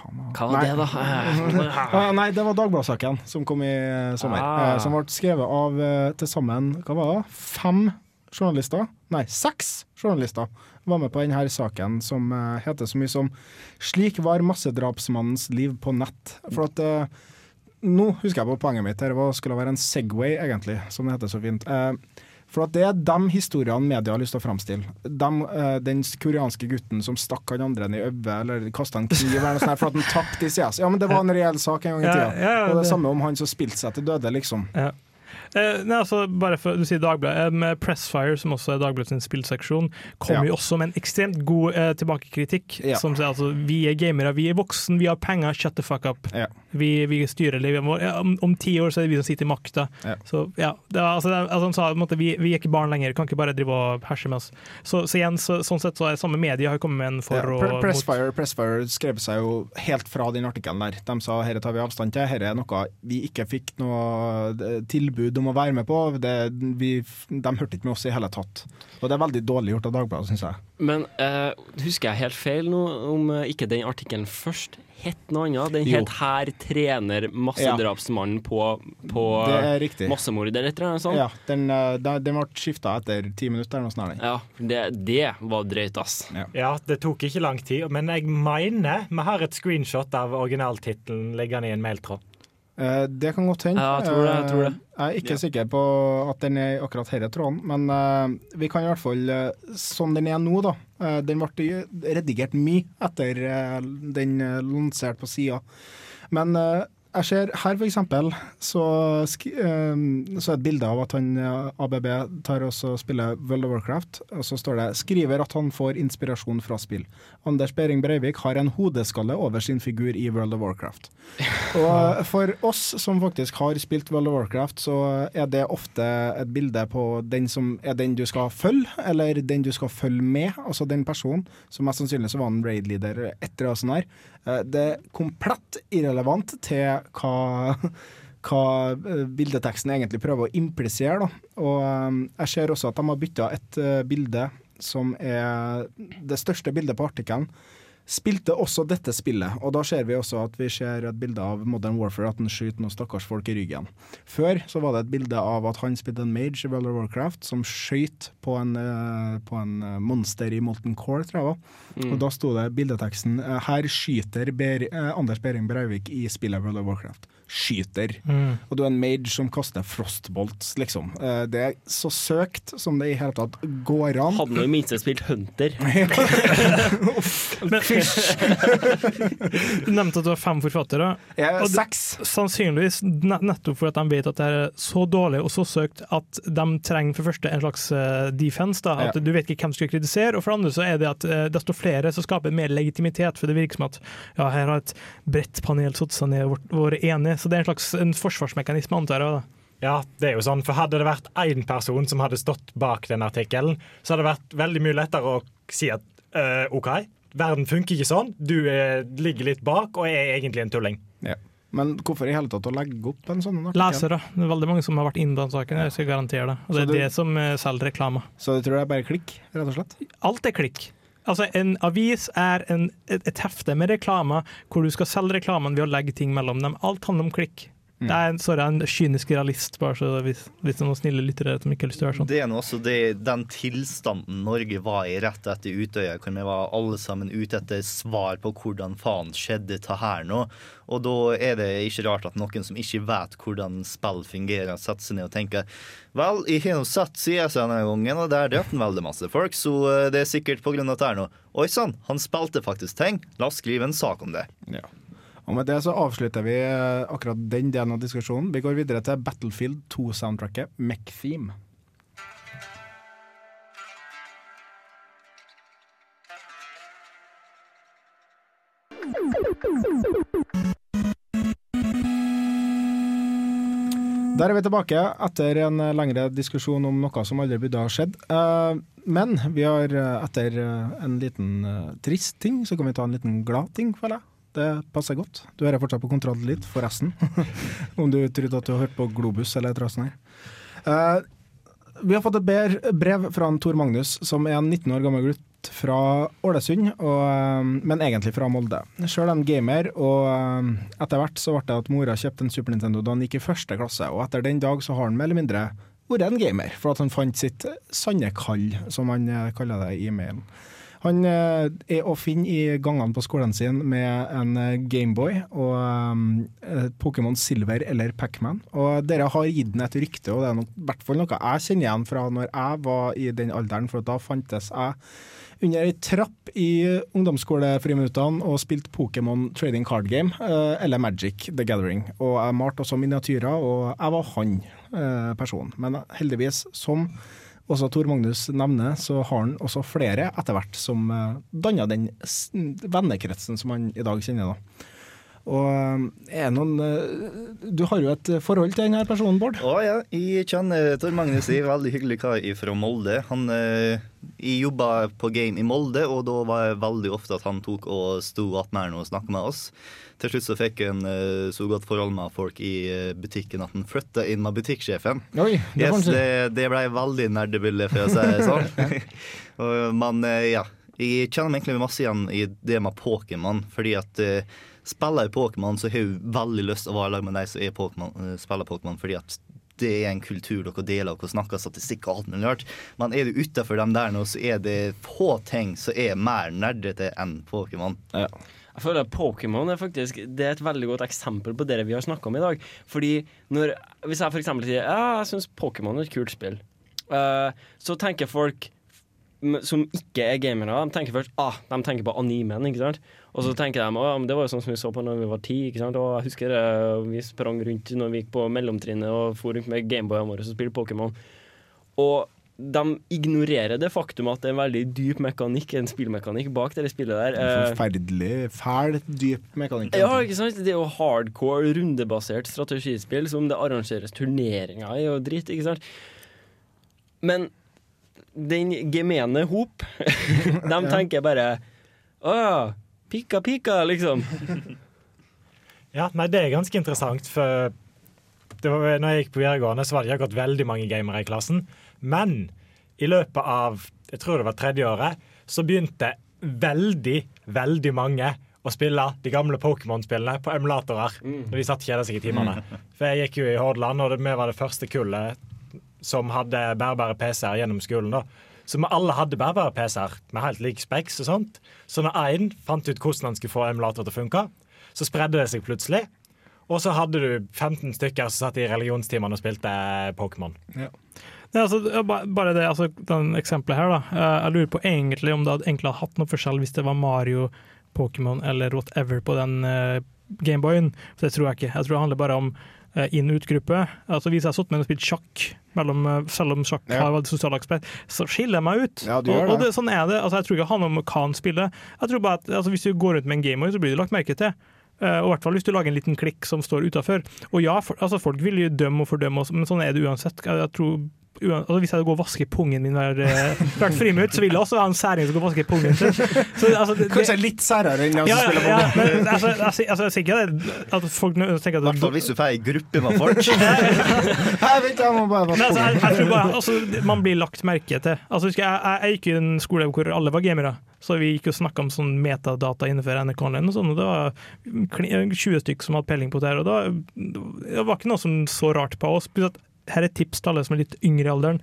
Hva var det, da? Nei, det var Dagbladet-saken som kom i sommer. Ah. som ble skrevet av til sammen hva var det? fem journalister, nei, seks journalister, var med på denne saken som heter så mye som 'Slik var massedrapsmannens liv på nett'. For at Nå husker jeg på poenget mitt. Her var, skulle være en Segway, egentlig, som det heter så fint. Eh, for at det er de historiene media har lyst til å framstille. De, eh, den koreanske gutten som stakk han andre i øyet, eller kasta en kniv eller noe sånt for at han tapte i CS. Ja, men det var en reell sak en gang i Ja, ja, ja, og det, det- samme om han som spilte seg til døde, liksom. Ja. Eh, nei, altså, bare for Du sier Dagbladet. Eh, med Pressfire, som også er Dagbladet sin spillseksjon, kommer Ja. jo også med en ekstremt god eh, tilbakekritikk. Ja. Som sier altså vi er gamere, vi er voksen, vi har penger, shut the fuck up. Vi, vi styrer livet vårt. Ja, om, om ti år så er det vi som sitter i makta. Ja. Så ja, det, altså, det, altså, han sa måte, vi, vi er ikke barn lenger, kan ikke bare drive og herse med oss. Så, så igjen, så, sånn sett så er samme medie har kommet med en for Ja, og mot. Pressfire, Pressfire skrev seg jo helt fra den artikkelen der. De sa dette tar vi avstand til, dette er noe vi ikke fikk noe eh, tilbud om å være med på. Det, vi, de hørte ikke med oss i hele tatt. Og det er veldig dårlig gjort av Dagbladet, syns jeg. Men eh, husker jeg helt feil nå om eh, ikke den artikkelen først het noe annet? Den het 'Her trener massedrapsmannen på, på Det er riktig. eller noe sånt? Ja, den, eh, den den ble skifta etter ti minutter eller noe sånt. Ja, det, det var drøyt, ass. Ja, det tok ikke lang tid, men jeg mener vi har et screenshot av originaltittelen liggende i en mailtråd. Eh, det kan godt hende. Ja, jeg tror det, jeg tror det. Eh, jeg er ikke sikker på at den er i akkurat denne tråden, men eh, vi kan i hvert fall Sånn den er nå, da. eh, den ble redigert mye etter den lanserte på sida. Men eh, jeg ser her, eksempel, så, sk eh, så er et bilde av at han eh, ABB tar og spiller World of Warcraft, og så står det 'skriver at han får inspirasjon fra spill'. Anders Behring Breivik har en hodeskalle over sin figur i World of Warcraft. Og for oss som faktisk har spilt World of Warcraft, så er det ofte et bilde på den som er den du skal følge, eller den du skal følge med, altså den personen. som mest sannsynlig så var en raid-leader, et eller annet sånt her. Eh, Det er komplett irrelevant til hva hva eh, bildeteksten egentlig prøver å implisere. Da. Og eh, jeg ser også at de har bytta et bilde som er det største bildet på artikkelen. Spilte også dette spillet, og da ser vi også at vi ser et bilde av Modern Warfare, at han skyter noen stakkars folk i ryggen. Før så var det et bilde av at han spilte en mage i World of Warcraft som skøyt på, en, eh, på en eh, monster i Molten Core, tror jeg var. Mm. Og da sto det bildeteksten eh, 'Her skyter Ber Anders Behring Breivik i spillet World of Warcraft'. Skyter. Mm. Og du er en mage som kaster frostbolts, liksom. Eh, Det er så søkt som det i hele tatt går an. Hadde nå i minste spilt Hunter. Men, du nevnte at det var fem forfattere. Ja, seks. Sannsynligvis nettopp fordi de vet at det er så dårlig og så søkt at de trenger for første en slags eh, defense. Da, at Ja. Du vet ikke hvem du skal kritisere. Og for det andre så er det at eh, desto flere så skaper mer legitimitet. For det virker som at ja, her har et bredt panel satt seg ned og vært enige. Så det er en slags en forsvarsmekanisme, antar jeg. da. Ja, det er jo sånn, for hadde det vært én person som hadde stått bak den artikkelen, så hadde det vært veldig mye lettere å si at øh, OK, verden funker ikke sånn, du er, ligger litt bak og er egentlig en tulling. Ja. Men hvorfor i hele tatt å legge opp en sånn artikkel? Lesere. Det er veldig mange som har vært inne på den saken. Jeg skal garantere det. Og det er du- det som eh, selger reklame. Så du tror det er bare klikk, rett og slett? Alt er klikk. Altså, En avis er en, et, et hefte med reklame hvor du skal selge reklamen ved å legge ting mellom dem. Alt handler om klikk. Mm. Det er en, sorry, en kynisk realist, bare så hvis, hvis det er noen snille lyttere som ikke har lyst til å være sånn. Det er nå også det, den tilstanden Norge var i rett etter Utøya, hvor vi var alle sammen ute etter svar på hvordan faen skjedde det her nå. Og da er det ikke rart at noen som ikke vet hvordan spill fungerer, setter seg ned og tenker Vel, jeg har nå sett CS denne gangen, og der drepte han veldig masse folk, så eh, det er sikkert på grunn av dette her nå. Oi sann, han spilte faktisk ting. La oss skrive en sak om det. Ja. Og med det så avslutter vi eh, akkurat den delen av diskusjonen. Vi går videre til Battlefield 2-soundtracket, Mech-theme. Der er vi tilbake etter en lengre diskusjon om noe som aldri burde ha skjedd. Eh, Men vi har eh, etter en liten trist ting, så kan vi ta en liten glad ting, føler jeg. Det passer godt. Du hører fortsatt på Kontroll litt, forresten. om du trodde at du hørte på Globus eller et eller annet sånt. Eh, vi har fått et brev fra en Tor Magnus, som er en 19 år gammel gutt fra Ålesund, og, eh, men egentlig fra Molde. Sjøl en gamer, og eh, etter hvert så ble det at mora kjøpte en Super Nintendo da han gikk i første klasse, og etter den dag så har han mer eller mindre vært en gamer, for at han fant sitt sanne kall, som han kaller det i e-mailen. Han eh, er å finne i gangene på skolen sin med en eh, Gameboy og eh, Pokémon Silver eller Pacman. Dere har gitt den et rykte, og det er nok, hvert fall noe jeg kjenner igjen fra når jeg var i den alderen, for da fantes jeg under ei trapp i ungdomsskolefriminuttene og spilte Pokémon Trading Card Game, eller Magic The Gathering. Og jeg malte også miniatyrer, og jeg var han personen. Men heldigvis, som også Tor Magnus nevner, så har han også flere etter hvert som danner danna den vennekretsen som han i dag kjenner. da. Og eh, er noen eh, Du har jo et forhold til denne personen, Bård? Å ja, jeg kjenner Tor Magnus. Jeg er veldig hyggelig kar fra Molde. Han, eh, jeg jobba på Game i Molde, og da var det veldig ofte at han tok og sto attmed og snakka med oss. Til slutt så fikk han eh, så godt forhold med folk i eh, butikken at han flytta inn med butikksjefen. Oi, det yes, det, det ble veldig nerdebilde, for å si det sånn. Men eh, ja, jeg kjenner meg egentlig masse igjen i det med Pokémon, fordi at eh, spiller jeg Pokémon, så har jeg veldig lyst til å være i lag med de som er Pokémon, eh, spiller Pokémon, fordi at det er en kultur dere deler, og snakker statistikk og alt mulig rart. Men er du utafor dem der nå, så er det få ting som er mer nerdete enn Pokémon. Jeg føler at Pokémon er faktisk Det er et veldig godt eksempel på det vi har snakka om i dag. Fordi når, Hvis jeg f.eks. sier ja, jeg syns Pokémon er et kult spill, uh, så tenker folk som ikke er gamere, de tenker først ah, de tenker på animen. ikke sant? Og så tenker de at det var jo sånn som vi så på når vi var ti. ikke sant? Og jeg husker det, vi sprang rundt når vi gikk på mellomtrinnet og for rundt med Gameboyene våre og spilte Pokémon. Og de ignorerer det faktum at det er en veldig dyp mekanikk, en spillmekanikk bak det spillet der. Eh, Forferdelig fæl, dyp mekanikk. ja, ikke sant? Det er jo hardcore, rundebasert strategispill som det arrangeres turneringer i og dritt, ikke sant? Men den gemene hop, de tenker bare Å ja, pika pika, liksom. Ja, nei, det er ganske interessant, for det var, når jeg gikk på videregående, så var det akkurat veldig mange gamere i klassen. Men i løpet av jeg tror det var tredje året, så begynte veldig, veldig mange å spille de gamle Pokémon-spillene på emulatorer. Når de satt kjeda seg i timene. For jeg gikk jo i Hordaland, og vi var det første kullet som hadde bærbare PC-er gjennom skolen. da. Så vi alle hadde bærbare PC-er med helt lik speks og sånt. Så når én fant ut hvordan han skulle få emulator til å funke, så spredde det seg plutselig. Og så hadde du 15 stykker som satt i religionstimene og spilte Pokémon. Nei, altså, ja, ba- bare det altså, den eksempelet her, da. Eh, Jeg lurer på egentlig om det hadde egentlig hatt noe forskjell hvis det var Mario, Pokémon eller whatever på den uh, Gameboyen. For det tror jeg ikke. Jeg tror det handler bare om inn-ut-gruppe. Altså, hvis jeg har sittet med og spilt sjakk, mellom, eh, selv om sjakk Ja. har vært sosial aspekt, så skiller jeg meg ut. Ja, og, og det. sånn er det. Altså, jeg tror ikke det handler om hva han spiller. Jeg tror bare at altså, Hvis du går rundt med en Gameboy, så blir du lagt merke til. Eh, og i hvert fall hvis du lager en liten klikk som står utafor. Og ja, for, altså, folk vil jo dømme og fordømme oss, men sånn er det uansett. Jeg, jeg tror altså, Hvis jeg går og vasker pungen min hver, eh, hvert friminutt, så vil jeg også ha en særing som går og vasker pungen sin. Så, altså, det- Kanskje litt særere enn de ja, som ja, spiller ja, Pokémon. men altså, altså, jeg sier ikke at folk tenker at I hvert fall hvis du får ei gruppe med folk. Jeg vet, jeg må bare vaske altså, jeg, jeg tror bare, altså, Man blir lagt merke til. Altså, husker jeg, jeg, jeg gikk i en skole hvor alle var gamere. Så vi gikk og snakka om sånn metadata innenfor NRK og sånn, og det var 20 stykker som hadde peiling på det her. Og da, det var ikke noe som så rart på oss. Plutselig at Her er tips til alle som er litt yngre i alderen.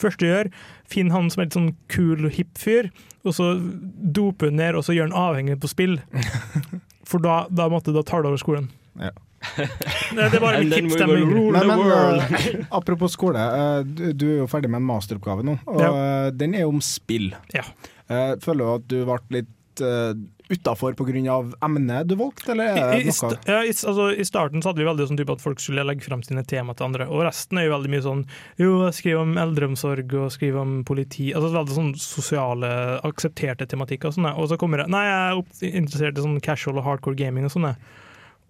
Første du gjør, finn han som er litt sånn kul, hipp fyr, og så dope han ned, og så gjør han avhengig på spill. For da, da, måtte, da tar du over skolen. Ja. Det, det er bare And tips. Men, men eh, apropos skole, uh, du, du er jo ferdig med en masteroppgave nå, og Ja. uh, den er om spill. Ja. Eh, føler du at du ble litt uh, utafor pga. emnet du valgte, eller er I, i, det noe ja, i, altså, I starten så hadde vi veldig sånn type at folk skulle legge frem sine tema til andre, og resten er jo veldig mye sånn Jo, jeg skriver om eldreomsorg og skriver om politi Altså veldig sånn sosiale, aksepterte tematikker og sånne. Og så kommer det Nei, jeg er interessert i sånn casual og hardcore gaming og sånne.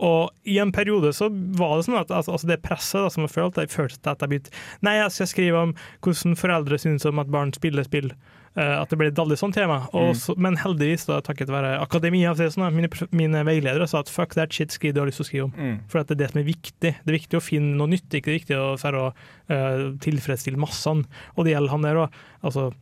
Og i en periode så var det sånn at altså, altså det presset da, som jeg følte, jeg følte at jeg begynte Nei, jeg skal skrive om hvordan foreldre syns om at barn spiller spill. Eh, at det ble et veldig sånt tema. Og Mm. men heldigvis, da, takket være akademia, sånn, mine, mine veiledere sa at fuck that shit, skriv det du har lyst til å skrive om. Mm. For det er det som er viktig. Det er viktig å finne noe nytt, ikke det er viktig å, for å uh, tilfredsstille massene. Og det gjelder han der òg. Altså,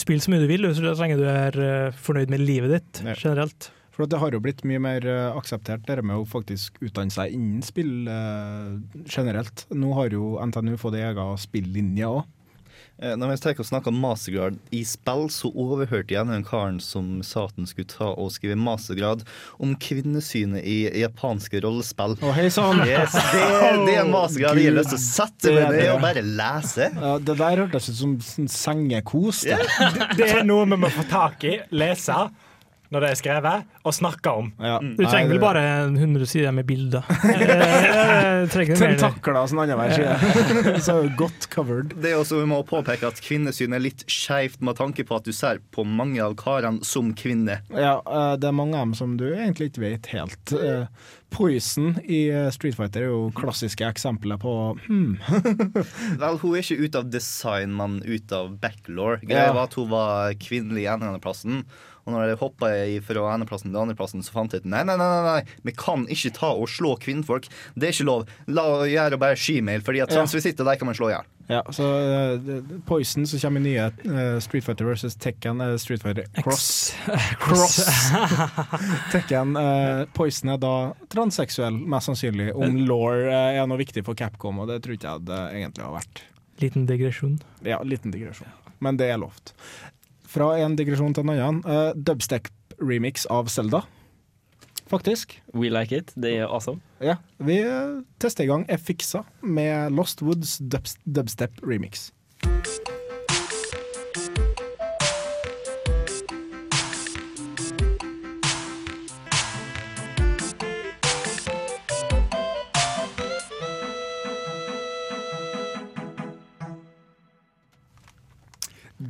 spill så mye du vil, så lenge du er uh, fornøyd med livet ditt Ja. generelt. For det har jo blitt mye mer akseptert, det med å faktisk utdanne seg innen spill eh, generelt. Nå har jo NTNU fått egen spillinje òg. Eh, Når vi tenker å snakke om mastergrad i spill, så overhørte jeg en karen som sa at han skulle ta og skrive mastergrad om kvinnesynet i japanske rollespill. Å, hei sann! Yes, det, det er en mastergrad jeg har lyst til å sette meg ned og bare lese. Ja, det der hørtes ut som sengekos. det. Det er noe vi må få tak i, lese når det er skrevet, og snakke om. Du trenger vel bare 100 sider med bilder. Tentakler og som annenhver side. Så godt covered. Det er også Vi må påpeke at kvinnesyn er litt skeivt med tanke på at du ser på mange av karene som kvinner. Ja, eh, det er mange av dem som du egentlig ikke vet helt. Eh, Poison i eh, Street Fighter er jo klassiske eksempler på hmm. Vel, hun er ikke ute av design, men ut av backlore. Greia Ja. var at hun var kvinnelig i andreplassen. Og når jeg hoppa fra eneplassen til andreplassen, så fant jeg ut nei, nei, nei, nei, vi kan ikke ta og slå kvinnfolk. Det er ikke lov. La oss gjøre bare skimail, fordi at Ja. transvisitter der kan man slå i hjel. Ja, så uh, Poison som kommer i nye uh, Street Fighter versus Tekken Uh, Street Fighter Cross. Cross. Tekken Uh, Poison er da transseksuell, mest sannsynlig. Om law eh, er noe viktig for Capcom, og det tror ikke jeg det egentlig har vært. Liten digresjon. Ja, liten digresjon. Men det er lovt. Fra en digresjon til en annen. Uh, Dubstep-remix av Selda. Faktisk. We like it. Det er awesome. Ja, vi eh, tester i gang Effixa med Lost Woods dubs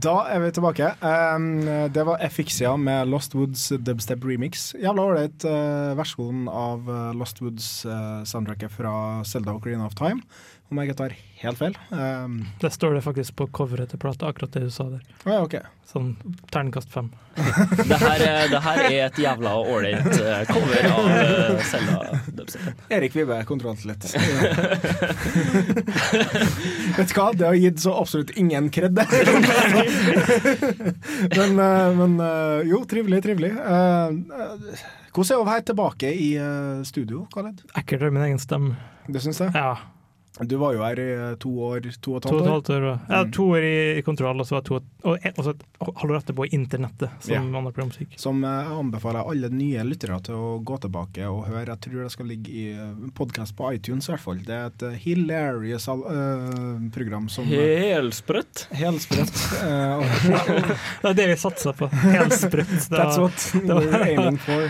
Da er vi tilbake. Um, det var Effixia med Lost Woods dubstep remix. Jævla ålreit uh, versjon av uh, Lost Woods-soundtracket fra Selda Ocarina of Time, om jeg ikke tar helt feil. Um, Det står det faktisk på coveret til plata, akkurat det du sa der. Ah, okay. Sånn terningkast fem. Det her, er- det her er et jævla ålreit eh, cover av Selda Zelda. Erik Vibe kontrollerer litt. Vet du hva, det har gitt så absolutt ingen kred. men men jo, trivelig, trivelig. Hvordan er det å være tilbake i studio, Khaled? Ekkelt å høre min egen stemme. Du syns det? Ja. Du var jo her i uh, to år, to og et To og et halvt halvt år. Ja, to år i, kontroll, og så var to, og, et- og så halvår etterpå i internettet, som Ja. andre programmusikk. Som uh, jeg anbefaler alle nye lyttere til å gå tilbake og høre. Jeg tror det skal ligge i podkast på iTunes, i hvert fall. Det er et hilarious uh, program som Helsprøtt. Helsprøtt. Uh, Det er det vi satser på. Helsprøtt. Det That's what we're aiming for.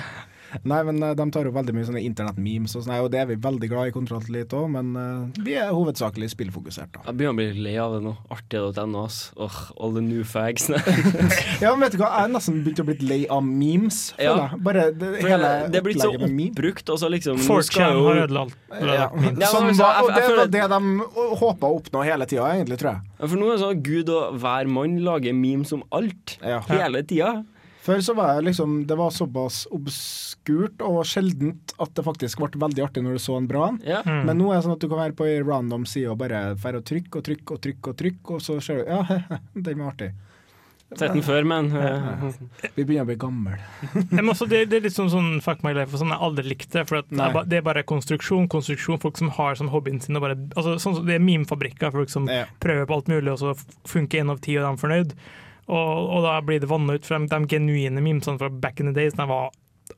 Nei, men eh, De tar jo veldig mye sånne internett-memes, og sånn, og det er vi veldig glad i Kontroll litt òg, men eh, vi er hovedsakelig spillfokusert. da. Jeg begynner å bli lei av det nå. Artig.no, ass. Åh, all the new fags. Ja, men vet du hva, Jeg er nesten begynt å bli lei av memes. føler Ja. jeg. Bare det, For hele det er blitt så oppbrukt, og så liksom nå 4chan skal jo- har ødelagt Ja, Ja, som og det var det de håpa å oppnå hele tida, egentlig, tror jeg. Ja, For nå er det sånn Gud og hver mann lager memes om alt. Hele tida. Før så var jeg liksom Det var såpass obskurt og sjeldent at det faktisk ble veldig artig når du så en bra en. Ja. Mm. Men nå er det sånn at du kan være på ei random side og bare dra og trykke og trykke og trykke, og trykke, og så ser du Ja, den var artig. Sett den før, men ja. Vi begynner å bli gamle. Det, det er litt sånn, sånn fuck my life, og sånn jeg aldri likte. For at det, er er bare konstruksjon, konstruksjon. Folk som har som hobbyen sin og bare, altså, sånn, Det er memefabrikker, folk som prøver på alt mulig, og så funker én av ti, og de er fornøyd. Og, og da blir det vanna ut, fra de, genuine mimsene fra back in the days, de var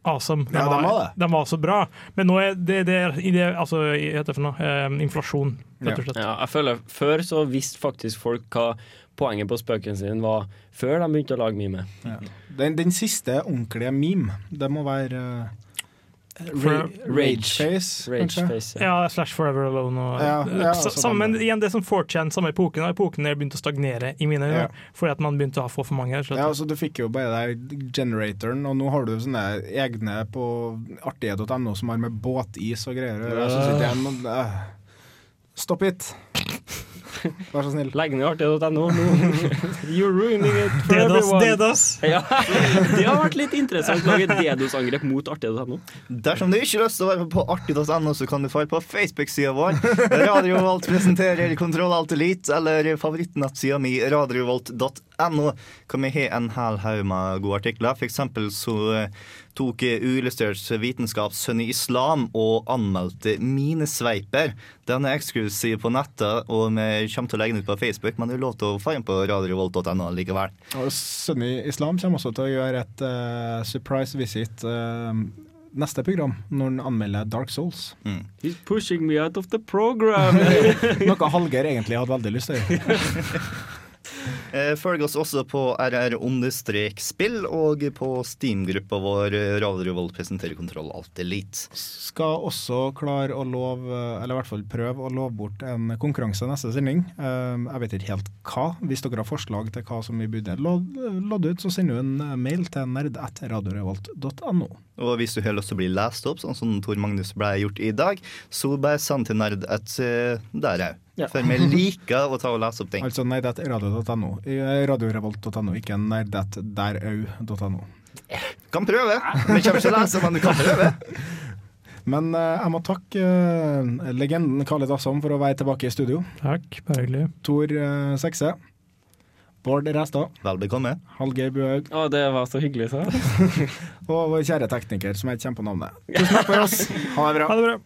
awesome. De, Ja, de var, var de var så bra. Men nå er det, det, det altså, hva heter det for noe? Eh, inflasjon, rett og slett. ja, jeg føler Før så visste faktisk folk hva poenget på spøken sin var, før de begynte å lage meme. Ja. Den, den siste ordentlige meme, det må være uh, Rageface, kanskje? Rageface, Ja, Slash Forever Alone og Ja, ja, samme, men igjen, det som 4chan, samme epoken, og epoken der begynte å stagnere i mine øyne, Ja. fordi at man begynte å få for mange. slett. Ja, altså Du fikk jo bare der generatoren, og nå har du sånne egne på artige.no som har med båtis og greier. å gjøre. Stopp it! Vær så snill. Legg ned artig.no. You're ruining it for Dedos, everyone. dedos. Ja, det har vært litt interessant å lage DDoS-angrep mot artig.no. Dersom du ikke har lyst til å være på artig.no, så kan du falle på Facebook-sida vår. Radio Revolt presenterer Kontroll Alt Elite, eller favorittnettsida mi, radiorevolt.no. radio.no kan vi ha en hel haug med gode artikler. For eksempel så eh, tok Uillustrert vitenskap Sønn i islam og anmeldte Minesveiper. Den er eksklusiv på nettet, og vi kommer til å legge den ut på Facebook, men det er lov til å få inn på radiorevolt.no likevel. Og Sunny Islam kommer også til å gjøre et uh, surprise visit Uh, neste program, når han anmelder Dark Souls. He's pushing me out of the program. Noe Hallgeir egentlig hadde veldig lyst til å gjøre. Følg oss også på RR-spill og på Steam-gruppa vår eh, Radio Revolt presenterer Kontroll Alt Elite. Skal også klare å love, eller i hvert fall prøve å love bort en konkurranse neste sending. Eh, Jeg vet ikke helt hva. Hvis dere har forslag til hva som vi burde lodde ut, så sender du en mail til nerd.radiorevolt.no. Og hvis du har lyst til å bli lest opp, sånn som Tor Magnus ble gjort i dag, så bare send til nerd at uh, der òg. Ja. For vi liker å ta og lese opp ting. Altså nerd.radio.no. Eh, Radiorevolt.no, ikke nerd.derau.no. Kan prøve. Vi kommer ikke til å lese, men du kan prøve. Men eh, jeg må takke eh, legenden Khaled Assam for å være tilbake i studio. Takk, bare hyggelig. Tor uh, Sekse. Bård Restad. Vel bekomme. Hallgeir Buhaug. Å, det var så hyggelig, sa og vår kjære tekniker, som jeg ikke kjenner på navnet. Tusen takk for oss. Ha det bra. Ha det bra.